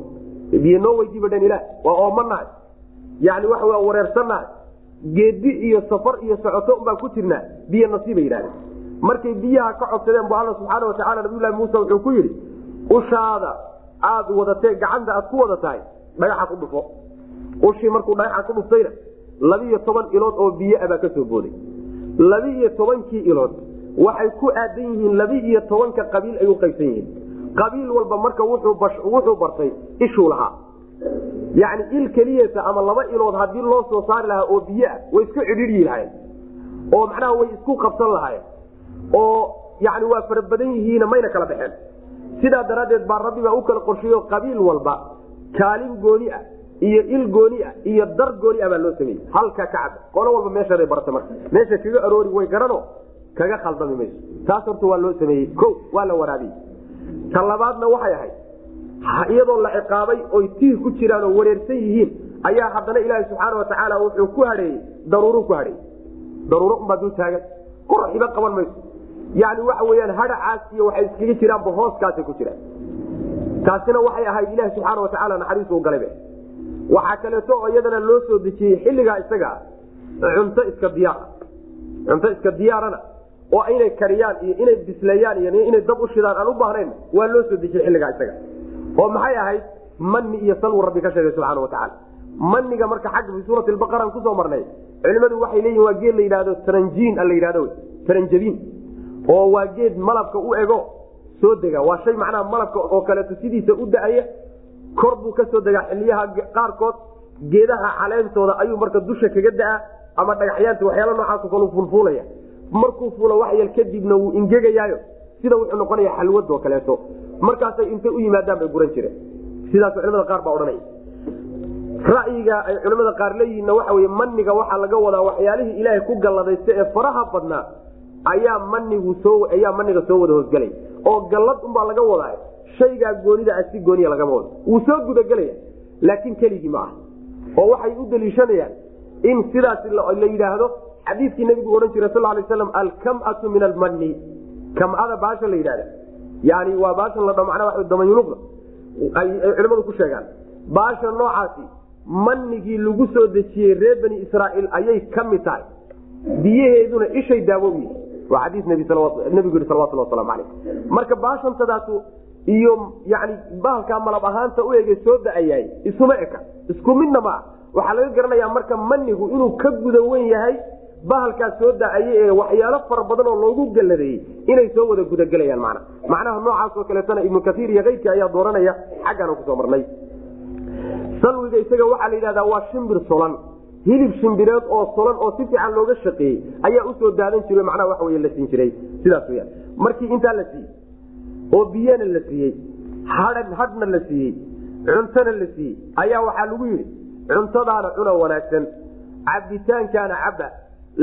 Biyo noo weydiiba dhan ilaah waa oomanahay yani waa wareersanahay geedi iyo safar iyo socoto unbaan ku jirnaa biyo nasiibay yidhahdeen. Markay biyaha ka codsadeen bu alla subxaana watacaala nabiyulahi muuse wuxuu ku yidhi ushaada aad wadatee gacanta aad ku wada tahay dhagaxa ku dhufo. Ushii markuu dhagaxa ku dhuftayna labiiyo toban ilood oo biyo a baa ka soo booday. Labi-iyo tobankii ilood waxay ku aadan yihiin labi-iyo tobanka qabiil ay qaybsan yihiin. Qabiil walba marka wuxuu bartay ishuu lahaa. Yani il keliyata ama laba ilood haddii loo soo saari lahaa oo biyo ah way isku cidhiidyi lahayen oo macnaha way isku qabsan lahayen oo yani waa fara badan yihiina mayna kala baxeen. Sidaa daraaddeed baa rabbi baa u kala qorsheeyo qabiil walba kaalin gooni ah iyo il gooni ah iyo dar gooni ah baa loo sameeyey. Halka ka qolo walba meeshaday barta marka. Meesha kaga aroori way garano kaga khaldami mayso. Taas horta waa loo sameeyey. Ko waa la waraabiyey. Ta labaadna waxay ahayd iyadoo la ciqaabay oy tiih ku jiraan oo wareersan yihiin ayaa haddana ilaahi subxaana watacaala wuxuu ku hadheeyey daruuru ku hadheeyey daruuro unbaa dul taagan. Qoraxiba qaban mayso. Yani waxa weyaan hadhacaas iyo waxay iskaga jiraanba hooskaasay ku jiraan. Taasina waxay ahayd ilahi subxaana watacaala naxariisu galabe waxaa kaleeto iyadana loo soo dejiyey xilligaa isaga cunto iska diyaar. Cunto iska diyaarana oo inay kariyaan iyo inay bisleeyaan iyo inay dab u shidaan aan u baahnayn waa loo soo dejiyey xilligaa isaga. Oo maxay ahayd? Mani iyo salwu rabbi ka sheegay subxaana watacaala maniga marka xagga fi suurati albaqara ku soo marnay culimadu waxay leeyihiin waa geed la yidhahdo taranjiin la yidhahdo taranjabiin. Oo waa geed malabka u ego soo dega. Waa shay macnaha malabka oo kaleeto sidiisa u da'aya kor buu ka soo degaa xiliyaha qaarkood. Geedaha caleentooda ayuu marka dusha kaga da'a ama dhagaxyaanta waxyaala noocaas kalu fulfuulaya markuu fuulo waxyal kadibna wuu ingegayaayo. Sida wuxuu noqonaya xalwad oo kaleeto. Markaasay intay u yimaadaan bay guran jireen. Sidaas culimada qaar baa odhanaya ra'yiga ay culimada qaar leeyihiinna waxa wey maniga waxaa laga wadaa waxyaalihii ilaahay ku galladaysta ee faraha badnaa ayaa manigu soo ayaa maniga soo wada hoosgelaya oo gallad unbaa laga wadaa shaygaa goonida si gooniya lagama wado. Wuu soo gudagelaya laakiin keligii ma aha. Oo waxay u daliishanayaan in sidaas la yidhaahdo xadiidkii nabigu odhan jiray sal lay slam alkamatu min almani kamada baasha la yidhahda yani waa baashan la dho damayuluqda ay culimadu ku sheegaan. Baasha noocaasi manigii lagu soo dejiyey reer bani israaiil ayay ka mid tahay. Biyaheeduna ishay daawo u yihi waa xadii nabigu yii salawatulhi waslamu alayh marka baashantadaas iyo yani bahalkaa malab ahaanta u ege soo da'ayaay isuma eka. Isku midna maa waxaa laga garanayaa marka manigu inuu ka guda wen yahay bahalkaas soo da'aye ee waxyaalo fara badan oo loogu galladeeyey inay soo wada gudagelayaan mana macnaha noocaas oo kaleetana ibnu kaiir iyo keyrkii ayaa dooranaya xaggaana ku soo marnay. Salwiga isaga waxaa la yidhahdaa waa shimbir solan hilib shimbireed oo solan oo si fiican looga shaqeeyey ayaa u soo daadan jiro macnaha waxa wey la siin jiray. Sidaas weyaan markii intaa la siiyey oo biyana la siiyey hadhna la siiyey cuntona la siiyey ayaa waxaa lagu yidhi cuntadaana cuna wanaagsan cabitaankaana caba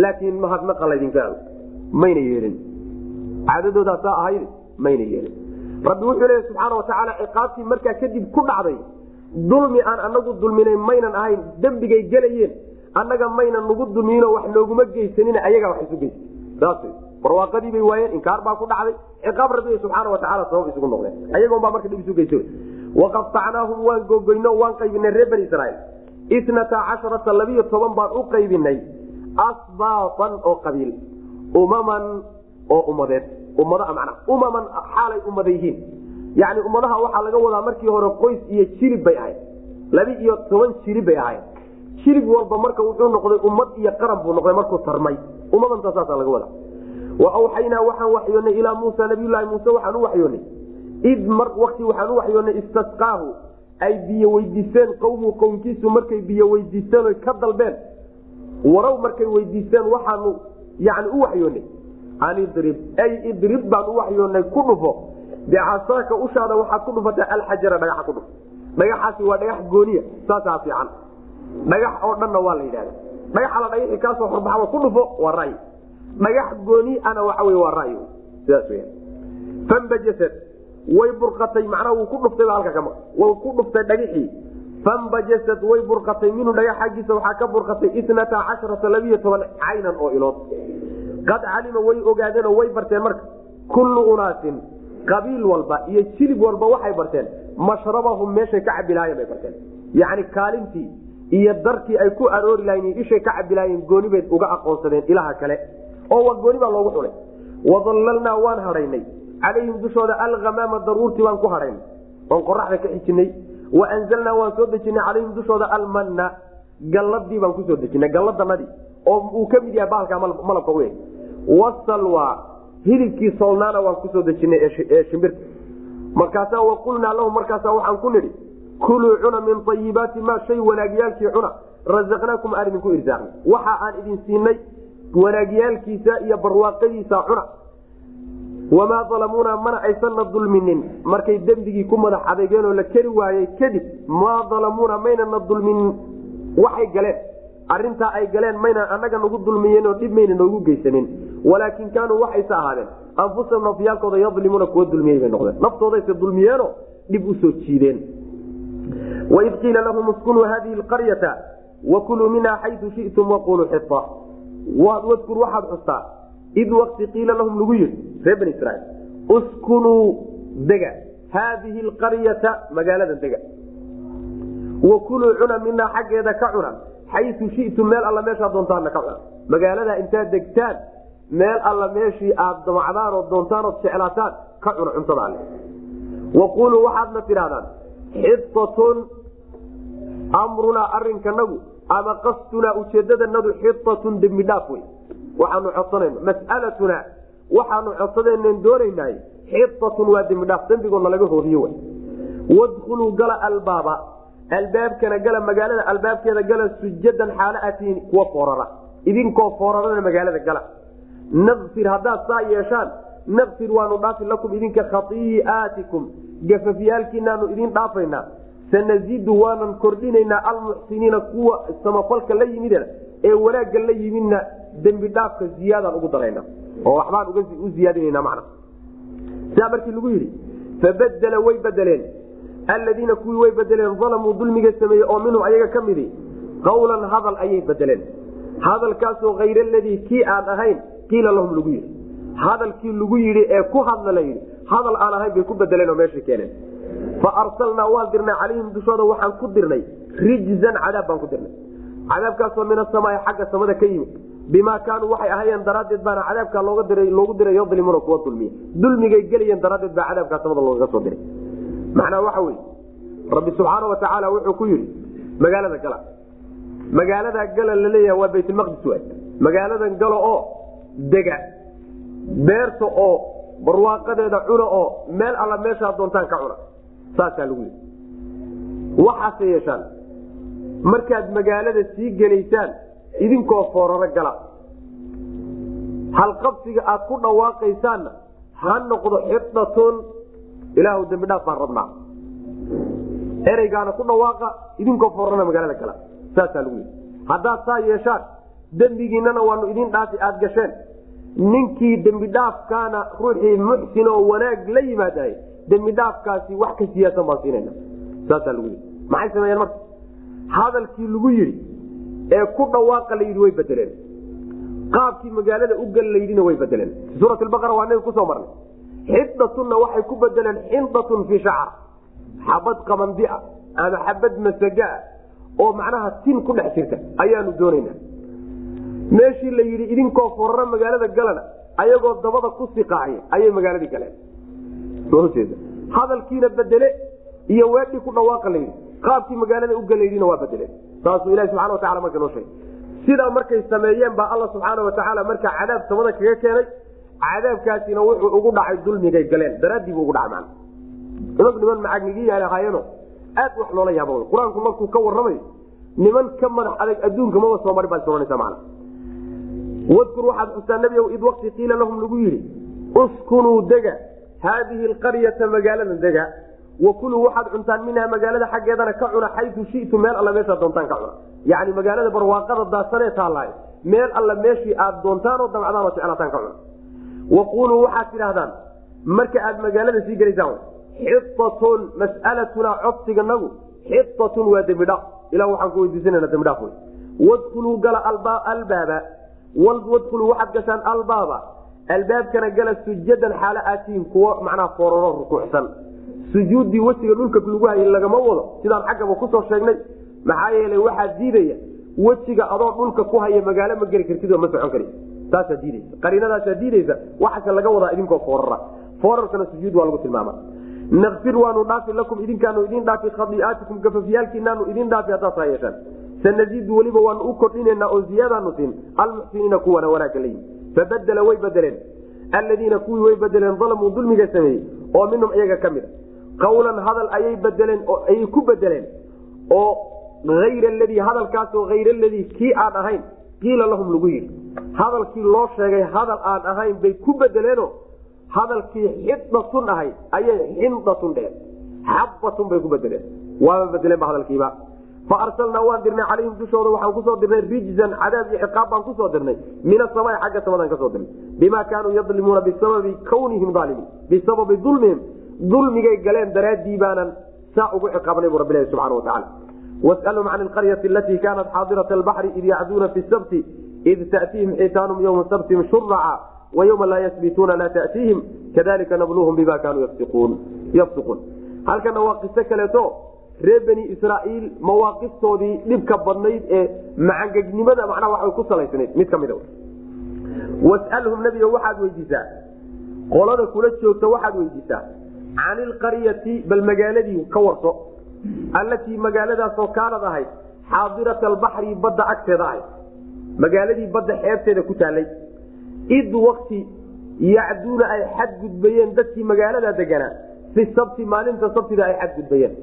laakiin mahadnaqa laydinkaado mayna yeelin. Caadadoodasaa ahayd mayna yeelin. Rabbi wuxuu leeya subxaana watacaala ciqaabtii markaa kadib ku dhacday dulmi aan anagu dulminayn maynan ahayn dembigay gelayeen annaga maynan nagu dulmiyinoo wax nooguma geysanin ayagaa wax isu geysa saas barwaaqadii bay waayeen inkaar baa ku dhacday. Ciqaab rabbi subxaana watacaala sabab isugu noqdeen. Ayagoon baa marka dhib isu geysa waqatacnaahum waan gogoyno waan qaybinay reer bani israiil itnata casharata labiyo toban baan u qaybinay asbaatan oo qabiil umaman oo ummadeed ummadaha macnaa umaman xaalay ummada yihiin yani ummadaha waxaa laga wadaa markii hore qoys iyo jilib bay ahayd labi iyo toban jilib bay ahayd jilib walba marka wuxuu noqday ummad iyo qaran buu noqday markuu tarmay ummadanta laga wadaa wa awxaynaa waxaan waxyoonay ilaa muusa nabiylahi muuse waxaan u waxyoonay id mar wakti waxaan u waxyoonay istasqaahu ay biyo weydiisteen qawmu qownkiisu markay biyo weydiisteen oy ka dalbeen warow markay weydiisteen waxaanu yani u waxyoonay. An idrib ay idrib baan u waxyoonay ku dhufo. Bicasaaka ushaada waxaad ku dhufataa alxajara dhagaxa ku dhuf dhagaxaasi waa dhagax gooniya saasaa fiican. Dhagax oo dhanna waa la yidhahda dhagaxa la dhagaxi kaasoo horbaxaba ku dhufo waa ra'yi dhagax gooni ana waxa wey waa ra'yi sidaas weya fambajasad way burqatay macnaha wuu ku dhuftay ba halka kama wuu ku dhuftay dhagixii fambajasad way burqatay minhu dhagax waxaa ka burqatay itnata casharata labiyo toban caynan oo ilood. Qad calima way ogaadeen oo way barteen marka kullu unaasin qabiil walba iyo jilib walba waxay barteen mashrabahum meeshay ka cabi lahayen bay barteen. Yacni kaalintii iyo darkii ay ku aroori lahayen iyo ishay ka cabi lahayen gooni bay uga aqoonsadeen ilaha kale oo waa gooni baa loogu xulay. Wadallalnaa waan hadhaynay calayhim dushooda alhamaama daruurtii waan ku hadhaynay oon qoraxda ka xijinay wa anzalnaa waan soo dejinay calayhim dushooda almanna. Galladii baan ku soo dejinay galladanadii oo uu ka mid yahay bahalka malabka u eg wasalwa hilibkii solnaana waan ku soo dejinay ee shimbirta. Markaasaa waqulnaa lahum markaasaa waxaan ku nidhi kuluu cuna min ayibaati maa shay wanaagyaalkii cuna. Razaqnaakum aan idinku irsaaqnay. Waxa aan idin siinay wanaagyaalkiisa iyo barwaaqadiisa cuna wamaa dalamuuna mana aysanna dulminin markay dembigii ku madax adeegeenoo la keri waayey kadib maa dalamuuna maynana dulminin waxay galeen arintaa ay galeen mayna anaga nagu dulmiyeenoo dhib mayna noogu geysanin walaakin kaanuu waxayse ahaadeen anfusahum nafyaalkooda yadlimuuna kuwa dulmiyey bay noqdeen naftoodays dulmiyeenoo dhib u soo jiideen waid qiila lahum iskunuu hadihi lqaryata wakuluu minha xayu shitum waquluu xia wadkur waxaad xustaa id wakti qiila lahum lagu yidhi reer bani israiil uskunuu dega haadihi alqaryata magaalada dega. Wa kuluu cuna minaa xaggeeda ka cuna xayu shitum meel alla meeshaa doontaanna ka cuna. Magaalada intaad degtaan meel alla meeshii aad damacdaan oo doontaan ood jeclaataan ka cuna cuntada alle wa quluu waxaadna tidhahdaan xitatun amrunaa arinkanagu ama qastunaa ujeedadanadu xitatun dembi dhaaf wey waxaanu codsanayna mas'alatunaa waxaanu codsadaynan doonaynay xitatun waa dembi dhaaf dembigoodna laga hooriye w wadkuluu gala albaaba albaabkana gala magaalada albaabkeeda gala sujadan xaalo atiin kuwa foorara. Idinkoo foorarana magaalada gala. Nafir haddaad saa yeeshaan nafir waanu dhaafi lakum idinka khaii'aatikum gafafyaalkiinaanu idin dhaafaynaa. Sanazidu waanan kordhinaynaa almuxsiniina kuwa samafalka la yimidna ee wanaagga la yimidna dembi dhaafka ziyaadaan ugu darayna oo waxbaan u ziyaadinana man saa markii lagu yidhi fabadela way bedeleen aladiina kuwii way bedeleen alamuu dulmiga sameeyey oo minhum ayaga ka midi qawlan hadal ayay bedeleen hadalkaasoo hayr aladii kii aan ahayn qiila lahum lagu yidhi. Hadalkii lagu yidhi ee ku hadla la yidhi hadal aan ahayn bay ku bedeleen oo meesha keeneen. Fa arsalnaa waan dirnay calayhim dushooda waxaan ku dirnay rijzan cadaab baan ku dirnay. Cadaabkaasoo min asamaai xagga samada ka yimid bimaa kaanuu waxay ahayeen daraaddeed baana diray loogu diray yadlimuuna kuwa dulmiya dulmigay gelayeen daraaddeed baa cadaabkaa samada loogaga soo diray. Macnaa waxa weye rabbi subxaana wa tacaala wuxuu ku yidhi magaalada gala. Magaaladaa gala laleeyaha waa baytulmaqdis waay. Magaaladan galo oo dega beerta oo barwaaqadeeda cuna oo meel alla meeshaa doontaan ka cuna. Saasaa lagu yidhi. Waxaase yeeshaan markaad magaalada sii gelaysaan idinkoo fooraro gala. Halqabsiga aad ku dhawaaqaysaanna ha noqdo xidatun ilaahu dambi dhaaf baan rabnaa. Ereygaana ku dhawaaqa idinkoo foorana magaalada gala. Saasaa lagu yidhi. Haddaad saa yeeshaan dembigiinana waanu idin dhaafi aad gasheen. Ninkii dembi ruuxii muxsin oo wanaag la yimaadahay dembi wax ka siyaasan baan siinana saasaa lagu yidhi. Maxay sameeyeen marka? Hadalkii lagu yidhi ee ku dhawaaqa la yidhi way bedeleen qaabkii magaalada u gal layidhina way bedeleen suurat baqara waa naga ku soo marnay. Xidatunna waxay ku bedeleen xindatun fii shacar. Xabad qabandia ama xabad masagaa oo macnaha tin ku dhex jirta ayaanu doonaynaa. Meeshii la yidhi idinkoo foraro magaalada galana ayagoo dabada ku siqaacya ayay magaaladii galeen. Hadalkiina bedele iyo weedhii ku dhawaaqa layidhi qaabkii magaalada u galaydina waa bedeleen saasuu ilahi subxana watacala marka noo sheegay. Sidaa markay sameeyeen baa alla subxaana watacaala markaa cadaab samada kaga keenay. Cadaabkaasina wuxuu ugu dhacay dulmigay galeen. Daraaddii buu ugu dhacay man nimanku niman macagnigii yahaayeno aad wax loola yaaba qur'aanku markuu ka warramayo niman ka madax adag adduunka maba soo marin baad soonaysa man wadkur waxaad xustaa nebigow id wakti qiila lahum lagu yidhi. Uskunuu dega haadihi alqaryata magaalada dega wakuluu waxaad cuntaan minhaa magaalada xaggeedana ka cuna xayu shitu meel alla meeshaad doontaan ka cuna. Yani magaalada barwaaqada daadsanee taalaay meel alla meeshii aad doontaan oo damcdaan oo jeclaataan ka cuna. Waquluu waxaad tidhahdaan marka aad magaalada sii gelaysaan xitatun mas'alatunaa codsiganagu xitatun waa dembidhaaf ilah waxaan ku weydiisanana dembidhaaf wey wadkuluu gala albaaba. Wadkuluu waxaad gashaan albaaba. Albaabkana gala sujadan xaalo aatiin kuwo macnaha fooraro rukuucsan sujuuddii wejiga dhulka lagu hayay lagama wado sidaan xaggaba ku soo sheegnay. Maxaa yeelay waxaa diidaya wejiga adoo dhulka ku haya magaalo ma geli kartid oo ma socon kari taasaa diideysa qariinadaasaa diideysa waxaase laga wadaa idinkoo foorara. Foorarkana sujuud waa lagu tilmaama nakfir waanu dhaafi lakum idinkaanu idin dhaafi khadiiaatikum gafafyaalkiinaanu idin dhaafi haddaad yeeshaan. Sanaziidu weliba waanu u kordhinaynaa oo ziyaadaanu siin. Almuxsiniina kuwana wanaagga la yimi. Fabadela way bedeleen aladiina kuwii way bedeleen dalamuu dulmiga sameeyey oo minhum iyaga ka mid a qawlan hadal ayay bedeleen ayay ku bedeleen oo ayr ladii hadalkaasoo hayr aladii kii aan ahayn qiila lahum lagu yidhi hadalkii loo sheegay hadal aan ahayn bay ku bedeleeno hadalkii xidatun ahay ayay xindatun dheheen. Xabatun bay ku bedeleen. Waaba bedeleenba hadalkiiba. Fa arsalnaa waan dirnay calayhim dushooda waxaan ku soo dirnay rijzan cadaab iyo ciqaab baan ku soo dirnay. Min asamai xagga samadaan ka soo dirnay. Bimaa kaanuu yadlimuuna bisababi kawnihim aalimiin bisababi dulmihim dulmigay galeen daraaddii baanan saa ugu ciqaabnay bu rabbilahi subxana watacaala wasalhum can alqaryati alatii kaanat xaadirat albaxri id yacduuna fi sabti id ta'tiihim xitaanum yowma sabtihim shuraca wayawma laa yasbituuna laa ta'tiihim kadalika nabluhum bima kaanuu yafsiquun halkana waa qiso kaleeto reer bani israaiil mawaaqiftoodii dhibka badnayd ee macangegnimada macnaha waxay ku salaysnayd mid ka mida wasalhum nabiga waxaad weydiisaa. Qolada kula joogta waxaad weydiisaa can ilqaryati bal magaaladii ka warso allatii magaaladaasoo kaanad ahayd xaadirata albaxri badda agteeda ahayd. Magaaladii badda xeebteeda ku taalay id wakti yacduuna ay xadgudbayeen dadkii magaaladaa deganaa fi sabti maalinta sabtida ay xadgudbayeen.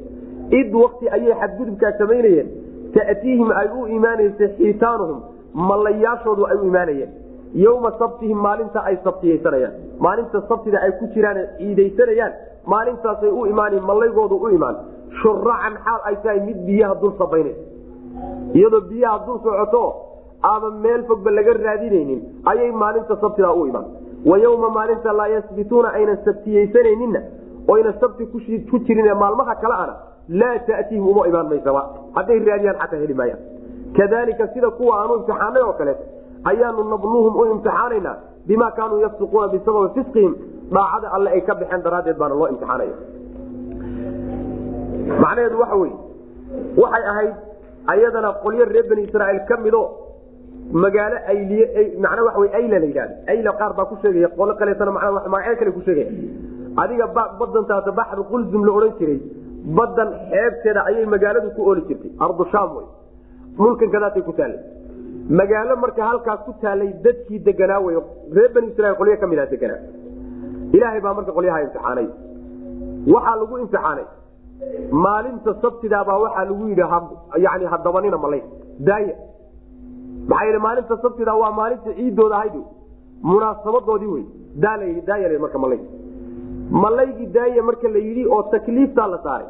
Id wakti ayay xadgudubkaa samaynayeen ta'tiihim ay u imaanaysay xiitaanuhum mallayaashoodu ay u imaanayeen. Yowma sabtihim maalinta ay sabtiyaysanayaan maalinta sabtida ay ku jiraan ciidaysanayaan maalintaasay u imaan mallaygoodu u imaan. Shuracan xaal ay tahay mid biyaha dul sabayna iyadoo biyaha dul socoto ama meel fogba laga raadinaynin ayay maalinta sabtida u imaan. Wa yowma maalinta laa yasbituuna aynan sabtiyaysanayninna oyna sabti ku jirin maalmaha kale ana laa ta'tiihim uma imaan maysaba. Hadday raadiyaan xataa heli maayaan. Kadalika sida kuwa aanu imtixaanay oo kaleeto ayaanu nabluhum u imtixaanaynaa bima kaanuu yafsiquuna bisababi fisqihim daacada alle ay ka baxeen daraaddeed baana loo imtixaanaya macnaheedu waxa wey waxay ahayd ayadana qolyo reer bani israaiil ka mido magaalo ayliye macnaa waxa wey ayla la yidhahda ayla qaar baa ku sheegaya qolo kaleetana manaa magacyo kale ku sheegaya. Adiga badantaas baxru qulzum la odhan jiray badan xeebteeda ayay magaaladu ku ooli jirtay. Ardu sham wey dhulkan ku taallay. Magaalo marka halkaas ku taalay dadkii deganaa wey reer bani israiil qolyo ka mida deganaa ilaahay baa marka qolyaha imtixaanay. Waxaa lagu imtixaanay. Maalinta sabtidaabaa waxaa lagu yidhi yani hadabanina malay daaya. Maxaa yidhi maalinta sabtida waa maalinta ciidooda ahayd munaasabadoodii wey. Daaya marka malay malaygii daaya marka la yidhi oo takliiftaa la saaray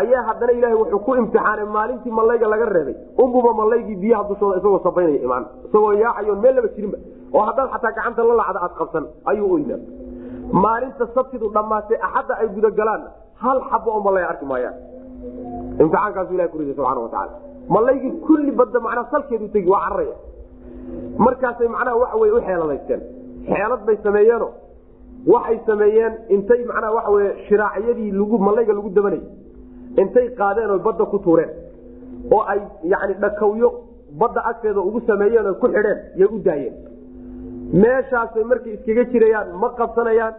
ayaa haddana ilaahay wuxuu ku imtixaanay maalintii malayga laga reebay. Unbuba malaygii biyaha dushooda isagoo sabaynaya imaan isagoo yaacayoon meel laba jirinba oo haddaan xataa gacanta la lacda aad qabsan ayuu u imaan maalinta sabtidu dhammaatay axadda ay gudagalaan hal xabo oo malay arki maayaan. Imtixaankaasu ilahi kurida subxana watacaala malaygii kulli badda macnaa salkeedu tegi waa cararaya markaasay macnaha waxa wey u xeeladaysteen xeelad bay sameeyeeno. Waxay sameeyeen intay macnaha waxa wey shiraacyadii lagu malayga lagu dabanayay. Intay qaadeen oo badda ku tuureen. Oo ay yani dhakawyo badda agteeda ugu sameeyeen oo ku xidheen yay u daayeen meeshaasay markay iskaga jirayaan ma qabsanayaan.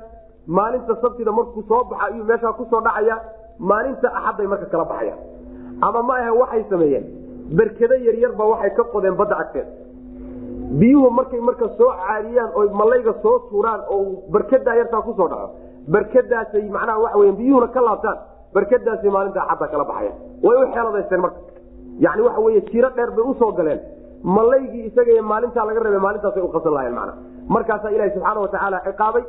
Maalinta sabtida markuu soo baxa ayuu meeshaa ku soo dhacaya. Maalinta axadday marka kala baxayaan. Ama ma ahe waxay sameeyeen. Berkado yaryarba waxay ka qodeen badda agteeda biyuhu markay marka soo caadiyaan oo malayga soo tuuraan oo barkadaa yartaa ku soo dhaco barkadaasay macnaha waxa weya biyuhuna ka laabtaan. Barkadaasay maalinta axadda kala baxayaan. Way u xeeladaysteen marka. Yani waxa wey jiro dheer bay u soo galeen malaygii isaga maalintaa laga reebay maalintaasay uqasan lahayeen mana markaasaa ilahi subxaana watacaala ciqaabay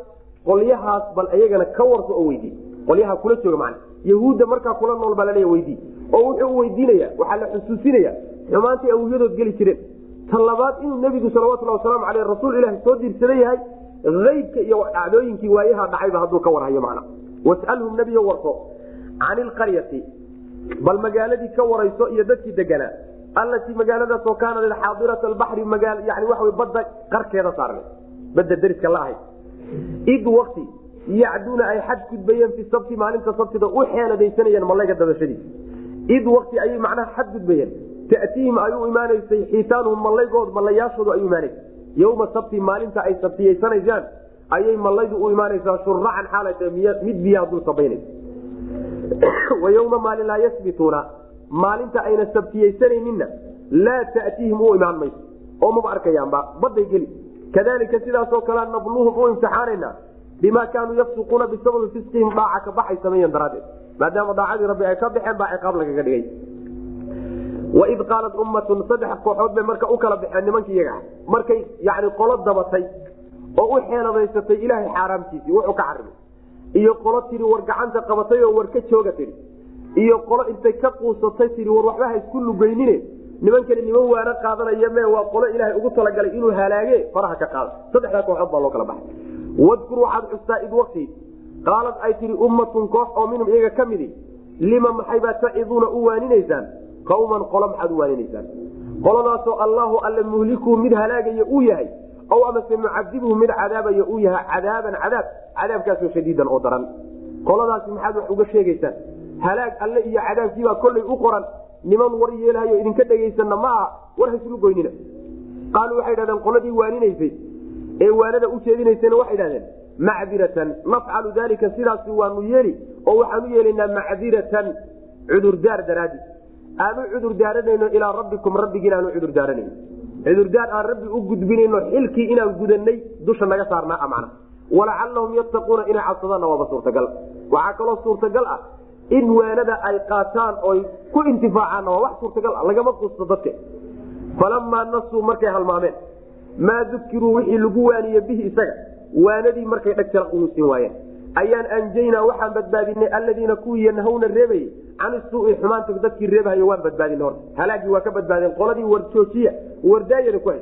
qolyahaas bal iyagana ka warso oo weydii qolyaha kula jooga man yahuudda markaa kula nool baa laleeya weydii oo wuxuu weydiinaya waxaa la xusuusinaya xumaantii awliyadood geli jireen. Ta labaad inuu nebigu salawatulhi wasalaamu aleyh rasuul ilahi soo diirsadan yahay aybka iyo dhacdooyinkii waayaha dhacayba hadduu ka warhayo macna. Wasalhum nebiyo warso can ilqaryati bal magaaladii ka warayso iyo dadkii deganaa allatii magaaladaasoo kaanat xaadirata albaxri yani waa badda qarkeeda saarna badda deriska la ahayd id wakti yacduuna ay xad gudbayeen fi sabti maalinta sabtida u xeeladaysanayeen malayga dabashadiisa id wakti ayay macnaha xad gudbayeen. Ta'tiihim ay imaanaysay xiitaanuhum malaygood malayaashoodu ay imaanaysa yowma sabti maalinta ay sabtiyaysanaysaan ayay malaydu u imaanaysaa shuracan xaalata mid biyaha dul sabaynaysa. Wa maalin laa yasbituuna maalinta ayna sabtiyaysanayninna laa ta'tiihim u imaan mayso. Oo maba arkayaanba baday geli. Kadalika sidaasoo kalea nabluhum u imtixaanayna bima kaanuu yafsuquuna bisababi fisqihim dhaaca ka baxay sameeyeen daraaddeed. Maadaama daacadii rabbi ay ka baxeen baa ciqaab lagaga dhigay. Waid qaalat ummatun saddex kooxood bay marka u kala baxeen nimankii iyaga markay yani qolo dabatay oo u xeeladaysatay ilaahay xaaraamtiisii wuxuu ka xarimay iyo qolo tiri war gacanta qabatay oo war ka jooga tiri iyo qolo intay ka quusatay tii war waxba ha isku nimankani niman waana qaadanaya me waa qolo ilaahay ugu talagalay inuu halaage faraha ka qaada. Saddexdaa kooxood baa loo kala baxay. Wadkur waxaad xustaa id wakti qaalad ay tihi ummatun koox oo minhum iyaga ka midi lima maxaybaa taciduuna u waaninaysaan? Qawman qolo maxaad u waaninaysaan? Qoladaasoo allaahu alle muhlikuu mid halaagaya uu yahay aw amase mucadibhu mid cadaabayo uu yahay cadaaban cadaab cadaabkaasoo shadiidan oo daran. Qoladaasi maxaad wax uga sheegaysaan halaag alle iyo cadaabkiibaa kollay u qoran. Niman war yeelhayo idinka dhegaysanna ma aha war hayslu goynina. Qaaluu waxay dhahdeen qoladii waaninaysay. Ee waanada u jeedinaysana waxay dhahdeen macdiratan nafcalu dalika sidaasi waanu yeeli oo waxaanu yeelaynaa macdiratan cudurdaar daraadi aanu cudurdaaranayno ilaa rabbikum rabbigiin aanu cudurdaaranayno cudurdaar aan rabbi u gudbinayno xilkii inaan gudanay dusha naga saarnaa mana walacalahum yattaquuna inay cabsadaanna waaba suurtagal. Waxaa kaloo suurtagal ah in waanada ay qaataan oy ku intifaacaanna waa wax suurtagal ah lagama quusto dadka. Falamaa nasuu markay halmaameen. Maa dukiruu wixii lagu waaniye bihi isaga. Waanadii markay dhag jara unuusin waayeen. Ayaan anjaynaa waxaan badbaadinay aladiina kuwii yanhawna reebayey can isuui xumaanta dadkii reebahayo waan badbaadinay horta halaagii waa ka badbaadeen. Qoladii warjoojiya wardaayada ku hay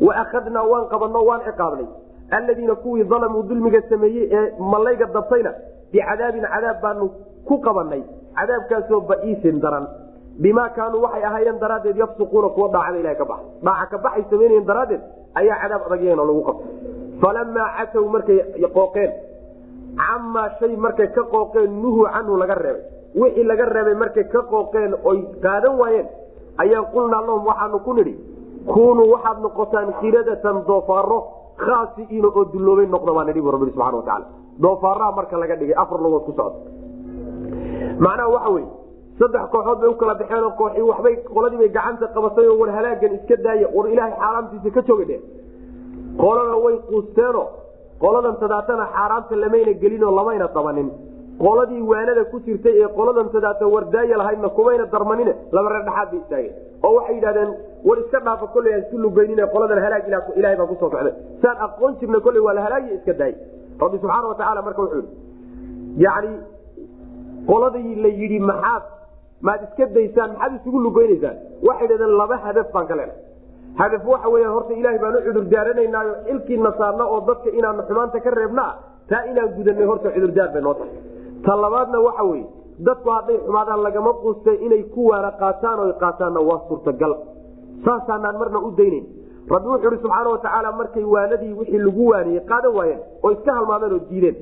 wa akhadnaa waan qabanno waan ciqaabnay. Aladiina kuwii dalamuu dulmiga sameeyey ee malayga dabtayna bicadaabin cadaab baanu ku qabanay cadaabkaasoo ba'iisin daran. Bimaa kaanuu waxay ahaayeen daraaddeed yafsuquuna kuwa daacada ilaha ka baxay. Dhaaca ka baxay samaynayen daraaddeed ayaa cadaab adagyaen oo lagu qabtay falamaa catow markay qooqeen camaa shay markay ka qooqeen nuhu canhu laga reebay. Wixii laga reebay markay ka qooqeen oy qaadan waayeen ayaan qulnaa lahum waxaanu ku nidhi kunuu waxaad noqotaan kiradatan doofaaro khaasiiina oo dulloobay noqda baa nidhi bu rabbi subxana watacaala doofaaraha marka laga dhigay afar lugood ku socda macnaha waxa weye saddex kooxood bay u kala baxeen oo kooxii waxbay qoladii bay gacanta qabatay oo war halaagan iska daaya war ilaahay xaaraamtiisa ka jooga dheh. Qolana way quusteenoo qoladan tadaatana xaaraamta lamayna gelinoo lamayna dabanin. Qoladii waanada ku jirtay ee qoladan tadaata wardaaya lahaydna kumayna darmanine laba reer dhexaad bay istaageen. Oo waxay yidhahdeen war iska dhaafa kolley aan isku lugeynine qoladan halaag ilahay baa ku soo socday. Saan aqoon jirna kolley waa la halaagiy iska daay rabbi subxaana watacaala marka wuxuu yii yani qoladii la yidhi maxaad maad iska daysaan maxaad isugu lugeynaysaan waxay dhahdeen laba hadaf baan ka leenahay hadaf waxa weya horta ilaahay baan u cudurdaaranaynaao xilkiina saarna oo dadka inaanu xumaanta ka reebnaa taa inaan gudanay horta cudurdaar bay noo tahay. Ta labaadna waxa weye dadku hadday xumaadaan lagama quustay inay ku waana qaataan o qaataanna waa suurtagal. Saasaanaan marna u daynayn rabbi wuxuu ihi subxaana watacaala markay waanadii wixii lagu waaniyey qaadan waayeen oo iska halmaameen oo diideen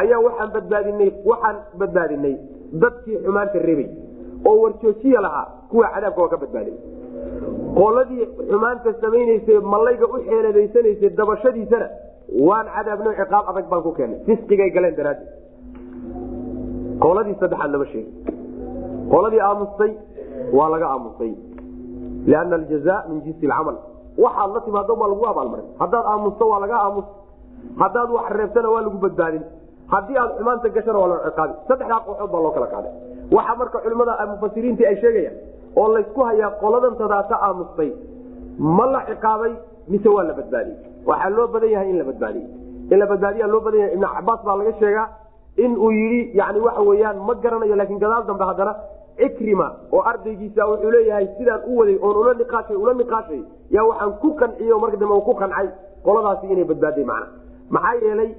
ayaa waxaan badbaadinay waxaan badbaadinay dadkii xumaanta reebay oo warjoojiya lahaa kuwa cadaabka waa ka badbaadin. Qoladii xumaanta samaynaysay malayga u xeeladaysanaysa dabashadiisana waan cadaabno ciqaab adag baan ku keenay. Fisqigay galeen daraadi qoladii saddexaad lama sheegi qoladii aamustay waa laga aamustay. Liana aljaza min jinsi alcamal. Waxaad la timaado baa lagu abaalmarin haddaad aamusto waa laga aamus haddaad wax reebtana waa lagu badbaadin haddii aad xumaanta gashana waa loo ciqaabi saddexdaa kooxood baa loo kala qaaday. Waxaa marka culimada mufasiriinta ay sheegayaan oo laysku hayaa qoladan tadaata aamustay ma la ciqaabay mise waa la badbaadiyey. Waxaa loo badan yahay in la badbaadiye in la badbaadiya loo badan yahay. Ibn cabaas baa laga sheegaa in uu yidhi yani waxa weyaan ma garanayo laakiin gadaal dambe haddana cikrima oo ardaygiisa wuxuu leeyahay sidaan u waday oon ula niqaashay ula niqaashay yaa waxaan ku qanciye marka dambe ku qancay qoladaasi inay badbaaday macna. Maxaa yeelay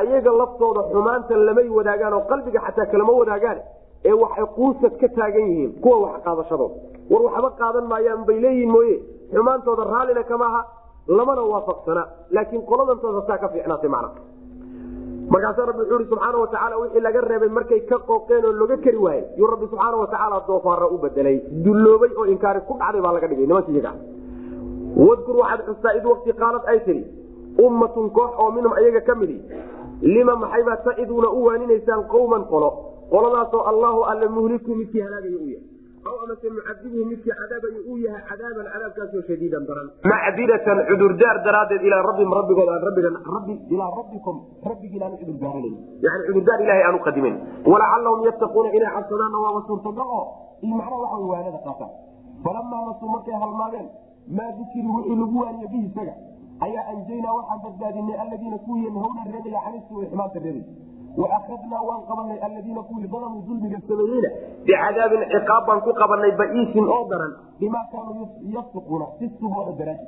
ayaga laftooda xumaanta lamay wadaagaan oo qalbiga xataa kalama wadaagaan ee waxay quusad ka taagan yihiin kuwa wax qaadashadooda. War waxba qaadan maayaan bay leeyihiin mooye. Xumaantooda raallina kama aha lamana waafaqsana. Laakiin qoladantooda saa ka fiicnaatay macna. Markaasaa rabbi wuxuu ihi subxaana watacaala wixii laga reebay markay ka qooqeen oo loga kari waayey yuu rabbi subxaana watacaala doofaara u bedelay dulloobay oo inkaari ku dhacday baa laga dhigay nimankii iyaga wadkur waxaad xustaa id waqti qaalad ay tihi ummatun koox oo minhum ayaga ka midi lima maxaybaa taciduuna u waaninaysaan qowman qolo? Qoladaasoo allahu alle muhliku midkii halaagaya u yahay. Aw amase mucadibuhu midkii cadaabayo uu yahay cadaaban cadaabkaasoo shadiidan daran macdiratan cudurdaar daraaddeed ilaa rabbim rabbigood aan rabbigan rabbi ilaa rabbikum rabbigiin aan cudurdaaranay yani cudurdaar ilahay aan u qadimayn. Walacallahum yattaquuna inay cabsadaanna waaba suurtagal oo iyo macnaha waxa waanada qaataan falamaa nasuu markay halmaadeen maa dukiruu wixii lagu waaniye bihi isaga ayaa anjaynaa waxaan badbaadinay aladiina kuwii yanhawna reebaya canisuui xumaanta reebay waakadnaa waan qabanay aladiina kuwii dalamuu dulmiga sameeyeyna bicadaabin ciqaab baan ku qabanay baiisin oo daran bimaa kaanuu yafsuquuna fisugooda daraaji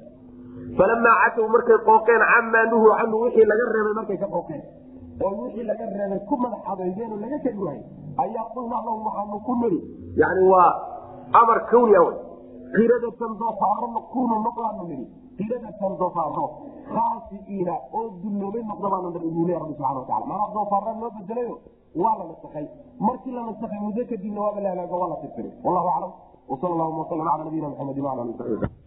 falamaa catow markay qooqeen camaa nuhuu canhu wixii laga reebay markay ka qooqeen. Oo wixii laga reebay ku madax adeygeen oo laga waayay ayaa qulnaa lahum waxaanu ku niri yani waa amar kawni aw qiradatan doofaaro kunu noqdaanu nidhi qiradatan doofaaro khaasiiina oo dulloobay noqda baana dhan buu leeya rabbi subxana watacala maanaa doofaaraan loo bedelayo waa la nasakhay. Markii la nasakhay muddo kadibna waaba la halaago waa la tirtiray. Wallahu aclam. Wsal allahuma wasalam cala nabiyina maxamedi wala ali sabi